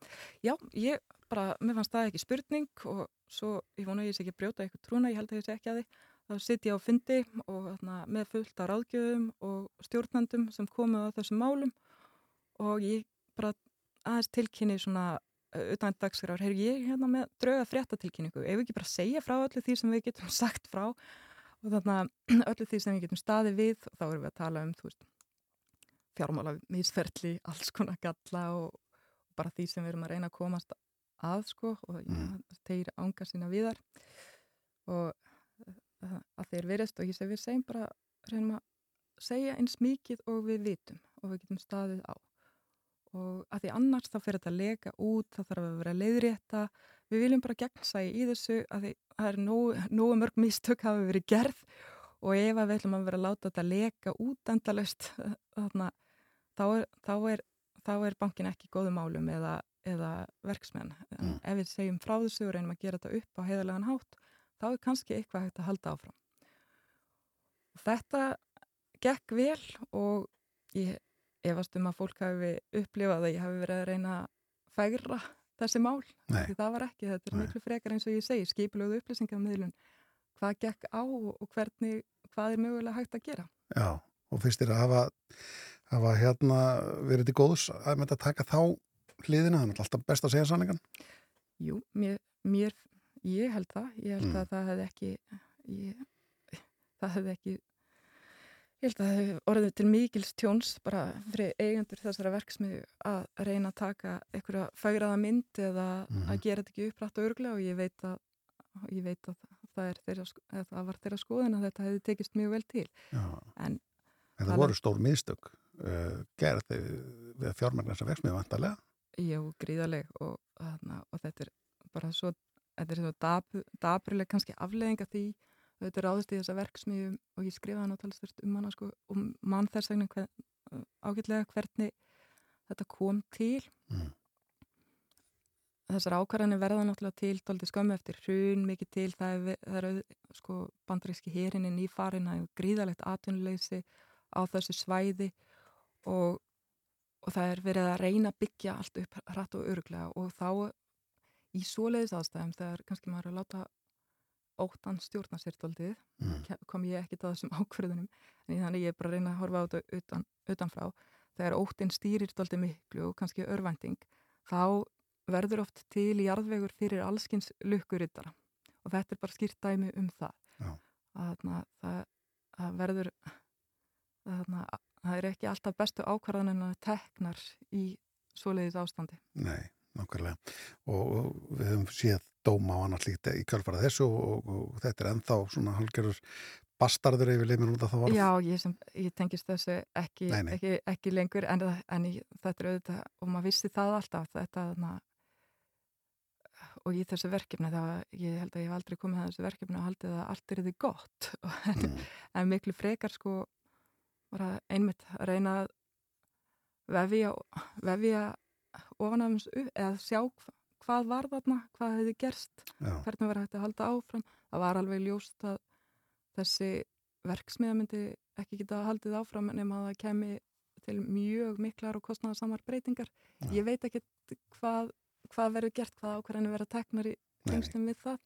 Speaker 6: já, ég bara, mér fannst það ekki spurning og svo, ég vona ég sé ekki brjóta eitthvað trúna, ég held að ég sé ekki að því þá sitt ég á fundi og þarna, með fullt af ráðgjöfum og stjórnandum sem komu á þessum málum og ég bara aðeins tilkynni svona utan dagskrár, hefur ég hérna með drauga fréttatilkynningu, ef við ekki bara segja frá öllu því sem við getum sagt frá og þannig að öllu því sem við getum staði við og þá erum við að tala um, veist, fjármála misferli, alls konar galla og bara því sem við erum að reyna að komast að sko og
Speaker 2: Mm.
Speaker 6: þeir ánga sína viðar og uh, að þeir verist og ég segi við segjum bara reynum að segja eins mikið og við vitum og við getum staðið á. Og að því annars þá fyrir þetta að lega út, það þarf að vera leiðrétta. Við viljum bara gegnsægi í þessu að því það er nógu, mörg mistök hafi verið gerð. Og ef að við ætlum að vera að láta þetta lega út endalaust þarna, þá, er, þá, er, þá er bankin ekki góðum málum eða, eða verksmenn.
Speaker 2: Mm.
Speaker 6: Ef við segjum frá þessu og reynum að gera þetta upp á heiðarlegan hátt, þá er kannski eitthvað hægt að halda áfram. Þetta gekk vel og ég efast um að fólk hafi upplifað að ég hafi verið að reyna að fægra þessi mál.
Speaker 2: Nei.
Speaker 6: Því það var ekki, þetta er
Speaker 2: Nei.
Speaker 6: miklu frekar eins og ég segi, skipilöðu upplýsingarmiðlun. Hvað gekk á og hvernig, hvað er mögulega hægt að gera?
Speaker 2: Já, og fyrst er að hafa, hafa hérna verið til góðs að með þetta taka þá hliðina, þannig að alltaf best að segja sanningan.
Speaker 6: Jú, mér, mér ég held það, ég held
Speaker 2: Mm.
Speaker 6: að það hefði ekki ég, það hefði ekki ég held að það hefði orðið til mikils tjóns bara fyrir eigendur þessara verksmiðu að reyna að taka einhverja fægraða mynd eða
Speaker 2: Mhm.
Speaker 6: að gera þetta ekki upprætt og örglega og ég veit að ég veit að það, er þeirra, sk- eða það var þeirra skoðin að þetta hefði tekist mjög vel til
Speaker 2: Já.
Speaker 6: En
Speaker 2: En það voru stór miðstök uh, gerð við að fjármagna þessa verksmiðu vantarlega.
Speaker 6: Jú, gríðaleg og, þarna, og þetta er bara svo, þetta er svo dap, dapurleg kannski afleðinga því þetta er ráðist í þessa verksmiðjum og ég skrifaði náttúrulega um hana sko og mann þess vegna hver, ágætlega hvernig þetta kom til.
Speaker 2: Mm.
Speaker 6: Þessar ákvarðanir verða náttúrulega til dálítið skömmu eftir hrun mikið til það er, það er sko bandaríski hérinni nýfarin að gríðalegt atvinnuleysi á þessu svæði og og það er verið að reyna að byggja allt upp hratt og öruglega og þá í svoleiðis aðstæðum þegar kannski maður er að láta óttan stjórna sér doldið,
Speaker 2: Mm.
Speaker 6: kom ég ekki að þessum ákverðunum, en þannig ég er bara að reyna að horfa á þetta utan, utanfrá. Þegar óttin stýrir doldið miklu og kannski örvænting, þá verður oft til jarðvegur fyrir allskins lukkurittara og þetta er bara skýrt dæmi um það. Að þarna, það, það verður að þarna, það er ekki alltaf bestu ákvarðanina teknar í svoleiðis ástandi.
Speaker 2: Nei, nákvæmlega. Og, og við höfum séð dóma á annars líkt í kjálfara þessu og, og þetta er ennþá svona halgerur bastarður yfir limin út af það var.
Speaker 6: Já, ég, sem, ég tengist þessu ekki,
Speaker 2: Nei, nei.
Speaker 6: ekki, ekki lengur en, en þetta er auðvitað og maður vissi það alltaf þetta þarna, og í þessu verkefni það, ég held að ég hef aldrei komið að þessu verkefni og haldið að allt er þið gott
Speaker 2: Mm.
Speaker 6: en miklu frekar sko bara einmitt að reyna að vefja, vefja ofan af þessu eða sjá hva- hvað var þarna, hvað hefði gerst
Speaker 2: Já,
Speaker 6: hvernig var hægt að halda áfram. Það var alveg ljóst að þessi verksmiða myndi ekki geta haldið áfram nema að það kemi til mjög miklar og kostnæðarsamar breytingar.
Speaker 2: Já.
Speaker 6: ég veit ekki hvað, hvað verður gert, hvað ákvarðanir verða teknar í tengslum við það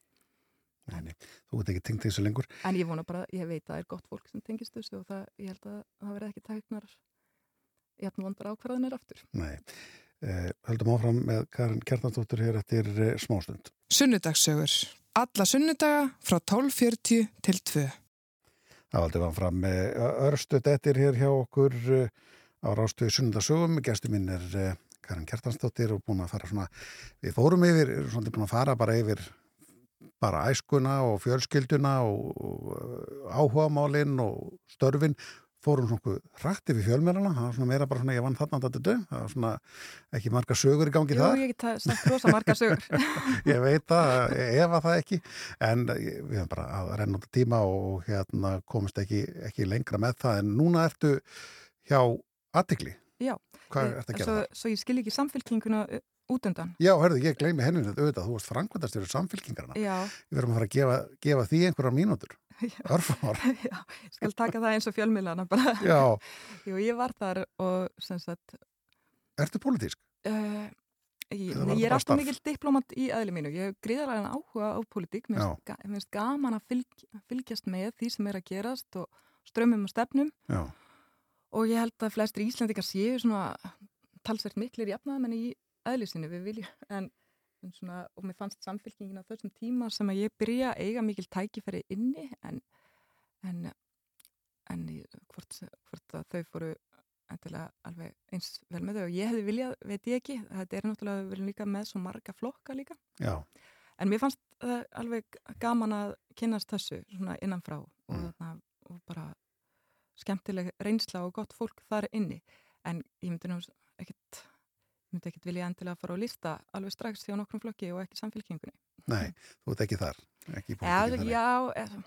Speaker 2: nei, nei. Þú ert ekki tengt þessu lengur.
Speaker 6: en ég vona bara, ég veit að það er gott fólk sem tengist þessu og það, ég held að það verði ekki teknar jafn vondar ákvarðanir aftur
Speaker 2: Nei. Eh, höldum áfram með Karin Kjarnatóttur hér eftir eh, smástund.
Speaker 7: Sunnudagssögur. Alla sunnudaga frá 12.40 til 2.
Speaker 2: Það valdi var fram með örstu dettir hér hjá okkur eh, á rástuði sunnundasögum. Gæstu minn er eh, Karin Kjartansdóttir og búin að fara svona, við fórum yfir, svona búin að fara bara yfir bara æskuna og fjölskylduna og, áhugamálinn og störfin. Fórum svona hrætti við fjölmjörana það var svona meira bara svona ég vann þarna þetta það var svona ekki marga sögur í gangi
Speaker 6: Jú,
Speaker 2: þar.
Speaker 6: ég get sagt rosa margar sögur.
Speaker 2: Ég veit það, ef að það ekki. En ég- við höfum bara að renna út tíma og hérna komist ekki, ekki lengra með það. En núna ertu hjá aðtikli
Speaker 6: Já,
Speaker 2: hvað
Speaker 6: Ég-
Speaker 2: ertu að gera
Speaker 6: svo, svo ég skil ekki samfélkinguna uh, út undan.
Speaker 2: Já, hörðu, ég gleymi henni þetta auðvitað, þú varst frangvöndast fyrir samfélkingarna
Speaker 6: Já,
Speaker 2: við verðum að fara að gefa, gefa því einhverjar mínútur. Örfamár,
Speaker 6: já, ég skal taka það eins og fjölmiðlana bara.
Speaker 2: já,
Speaker 6: Jú, ég var þar og sem sagt,
Speaker 2: ertu pólitísk?
Speaker 6: uh, ég,
Speaker 2: var þetta
Speaker 6: ég er alltaf mikil diplomat í aðli mínu. Ég hef gríðarlega áhuga á politík. Mér finnst gaman að fylg, fylgjast með því sem er að gerast og strömmum og stefnum.
Speaker 2: Já,
Speaker 6: og ég held að flestir Íslendingar séu svona talsvert miklir jafnaðamenn í eðlisinu við viljum, en, en svona, og mér fannst samfélkingin á þessum tíma sem að ég byrja eiga mikil tækifæri inni en, en, en hvort, hvort að þau fóru endilega alveg eins vel með þau. Og ég hefði viljað, veit ég ekki, þetta er náttúrulega viljum líka með svo marga flokka líka.
Speaker 2: Já,
Speaker 6: en mér fannst það alveg gaman að kynast þessu svona innanfrá og,
Speaker 2: Mm.
Speaker 6: þarna, og bara skemmtileg reynsla og gott fólk þar inni. En ég myndi nú ég myndi ekkit vilja endilega fara á lista alveg strax hjá nokkrum flokki og ekki samfélkingunni
Speaker 2: nei, þú ert ekki þar, ekki í pólitíkinni,
Speaker 6: já eða,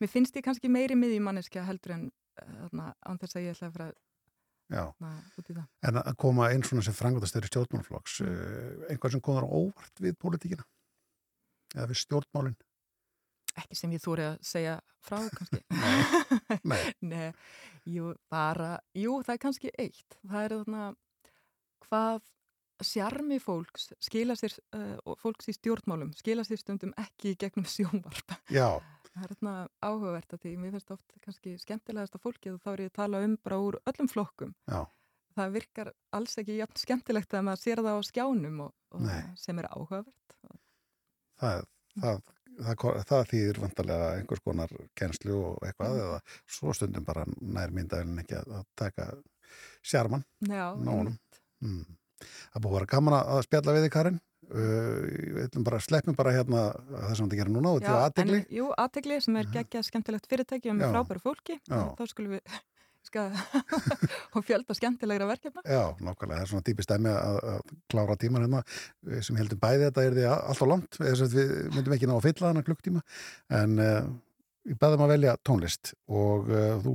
Speaker 6: mér finnst ég kannski meiri miðjumanneskja heldur en eh, þarna, án þess að ég ætla að fara
Speaker 2: Já,
Speaker 6: þarna, út í það.
Speaker 2: en að koma einn svona sem frangvöldastöður stjórnmálflokks,
Speaker 6: Mm.
Speaker 2: uh, einhvað sem komur á óvart við pólitíkina? Eða við stjórnmálin?
Speaker 6: Ekki sem ég þóri að segja frá kannski.
Speaker 2: Nei.
Speaker 6: Nei, jú, bara, jú, það er kannski eitt. Það er þarna hvað sjarmi fólks skila sér, uh, fólks í stjórnmálum skila sér stundum ekki gegnum sjónvarp.
Speaker 2: Já,
Speaker 6: Það er þarna áhugavert að því mér finnst oft kannski skemmtilegast að fólkið og þá er ég að tala um bara úr öllum flokkum.
Speaker 2: já,
Speaker 6: Það virkar alls ekki jafn skemmtilegt að maður sér það á skjánum og, og sem er áhugavert.
Speaker 2: það, það, það, það þýðir vantarlega einhvers konar kennslu og eitthvað
Speaker 6: Mm.
Speaker 2: eða svo stundum bara nær myndaðin ekki að, að taka sjarman.
Speaker 6: Já, einmitt.
Speaker 2: Mm. Það búið að vera gaman að spjalla við þig, Karin. Uh, sleppum bara hérna það sem þetta gerir núna og til
Speaker 6: Já,
Speaker 2: aðtegli.
Speaker 6: jú, aðtegli sem er geggjað skemmtilegt fyrirtæki og með frábæru fólki. Þá skulum við og fjölda skemmtilegra verkefna.
Speaker 2: Já, nákvæmlega, það er svona típist dæmi að, að klára tíman hérna. Sem heldum bæði þetta er því allt á langt. Við myndum ekki ná að fylla hana klukktíma. En uh, við bæðum að velja tónlist og uh, þú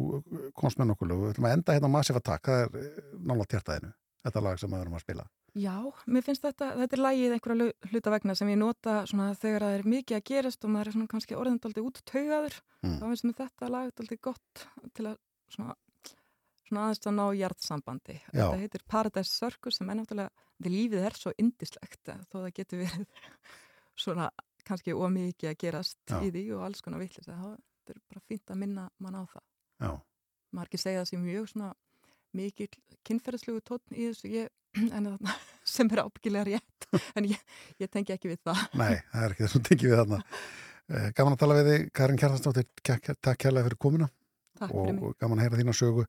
Speaker 2: komst með nokkuð lög. Við ætlum að enda hérna Massive Attack. Það er uh, nála tjartaðinu, þetta lag sem við erum að spila.
Speaker 6: Já, mér finnst þetta, þetta er lagið einhverja lu- hluta vegna sem ég nota svona þegar það er mikið að gerast og maður er svona kannski orðindaldi út taugaður
Speaker 2: Mm.
Speaker 6: þá finnst mér þetta lag daldi gott til að svona, svona aðeins að ná hjartsambandi þetta heitir Paradise Circus sem er náttúrulega þetta lífið er svo indislegt eh, þó það getur verið svona kannski ómikið að gerast
Speaker 2: Já.
Speaker 6: í því og alls konar villis þetta er bara fínt að minna mann á það.
Speaker 2: Já,
Speaker 6: margir segja það sem mjög svona mikil kynferðslegu tónn í þessu ég, en þarna, sem er ábyggilega rétt en ég, ég tengi ekki við það.
Speaker 2: Nei, það er ekki þessum tekið við þarna. Uh, Gaman að tala við þig, Karin Kjartansdóttir takk kærlega fyrir komuna.
Speaker 6: Takk fyrir mig.
Speaker 2: og gaman að heyra þína sögu.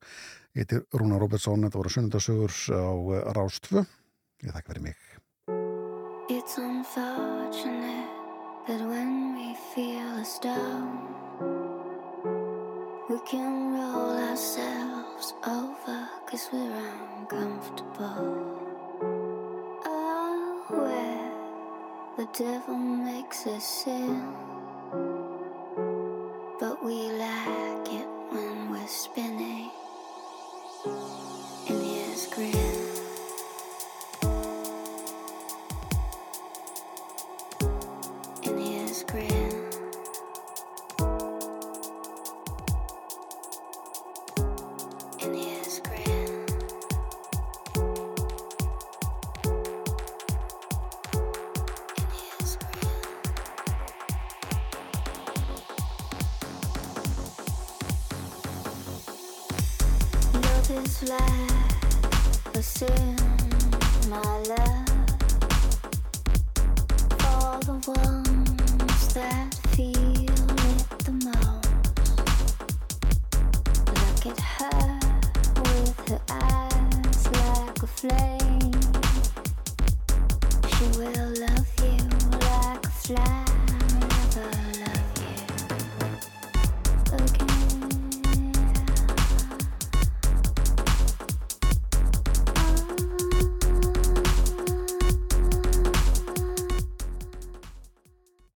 Speaker 2: Ég heiti Rúna Robertsson, þetta voru sunnundasögur á uh, Rástfu Ég þakka fyrir mig.
Speaker 8: It's unfortunate that when we feel us down, we can roll ourselves over cause we're uncomfortable. Oh, where the devil makes us sin, but we like it when we're spinning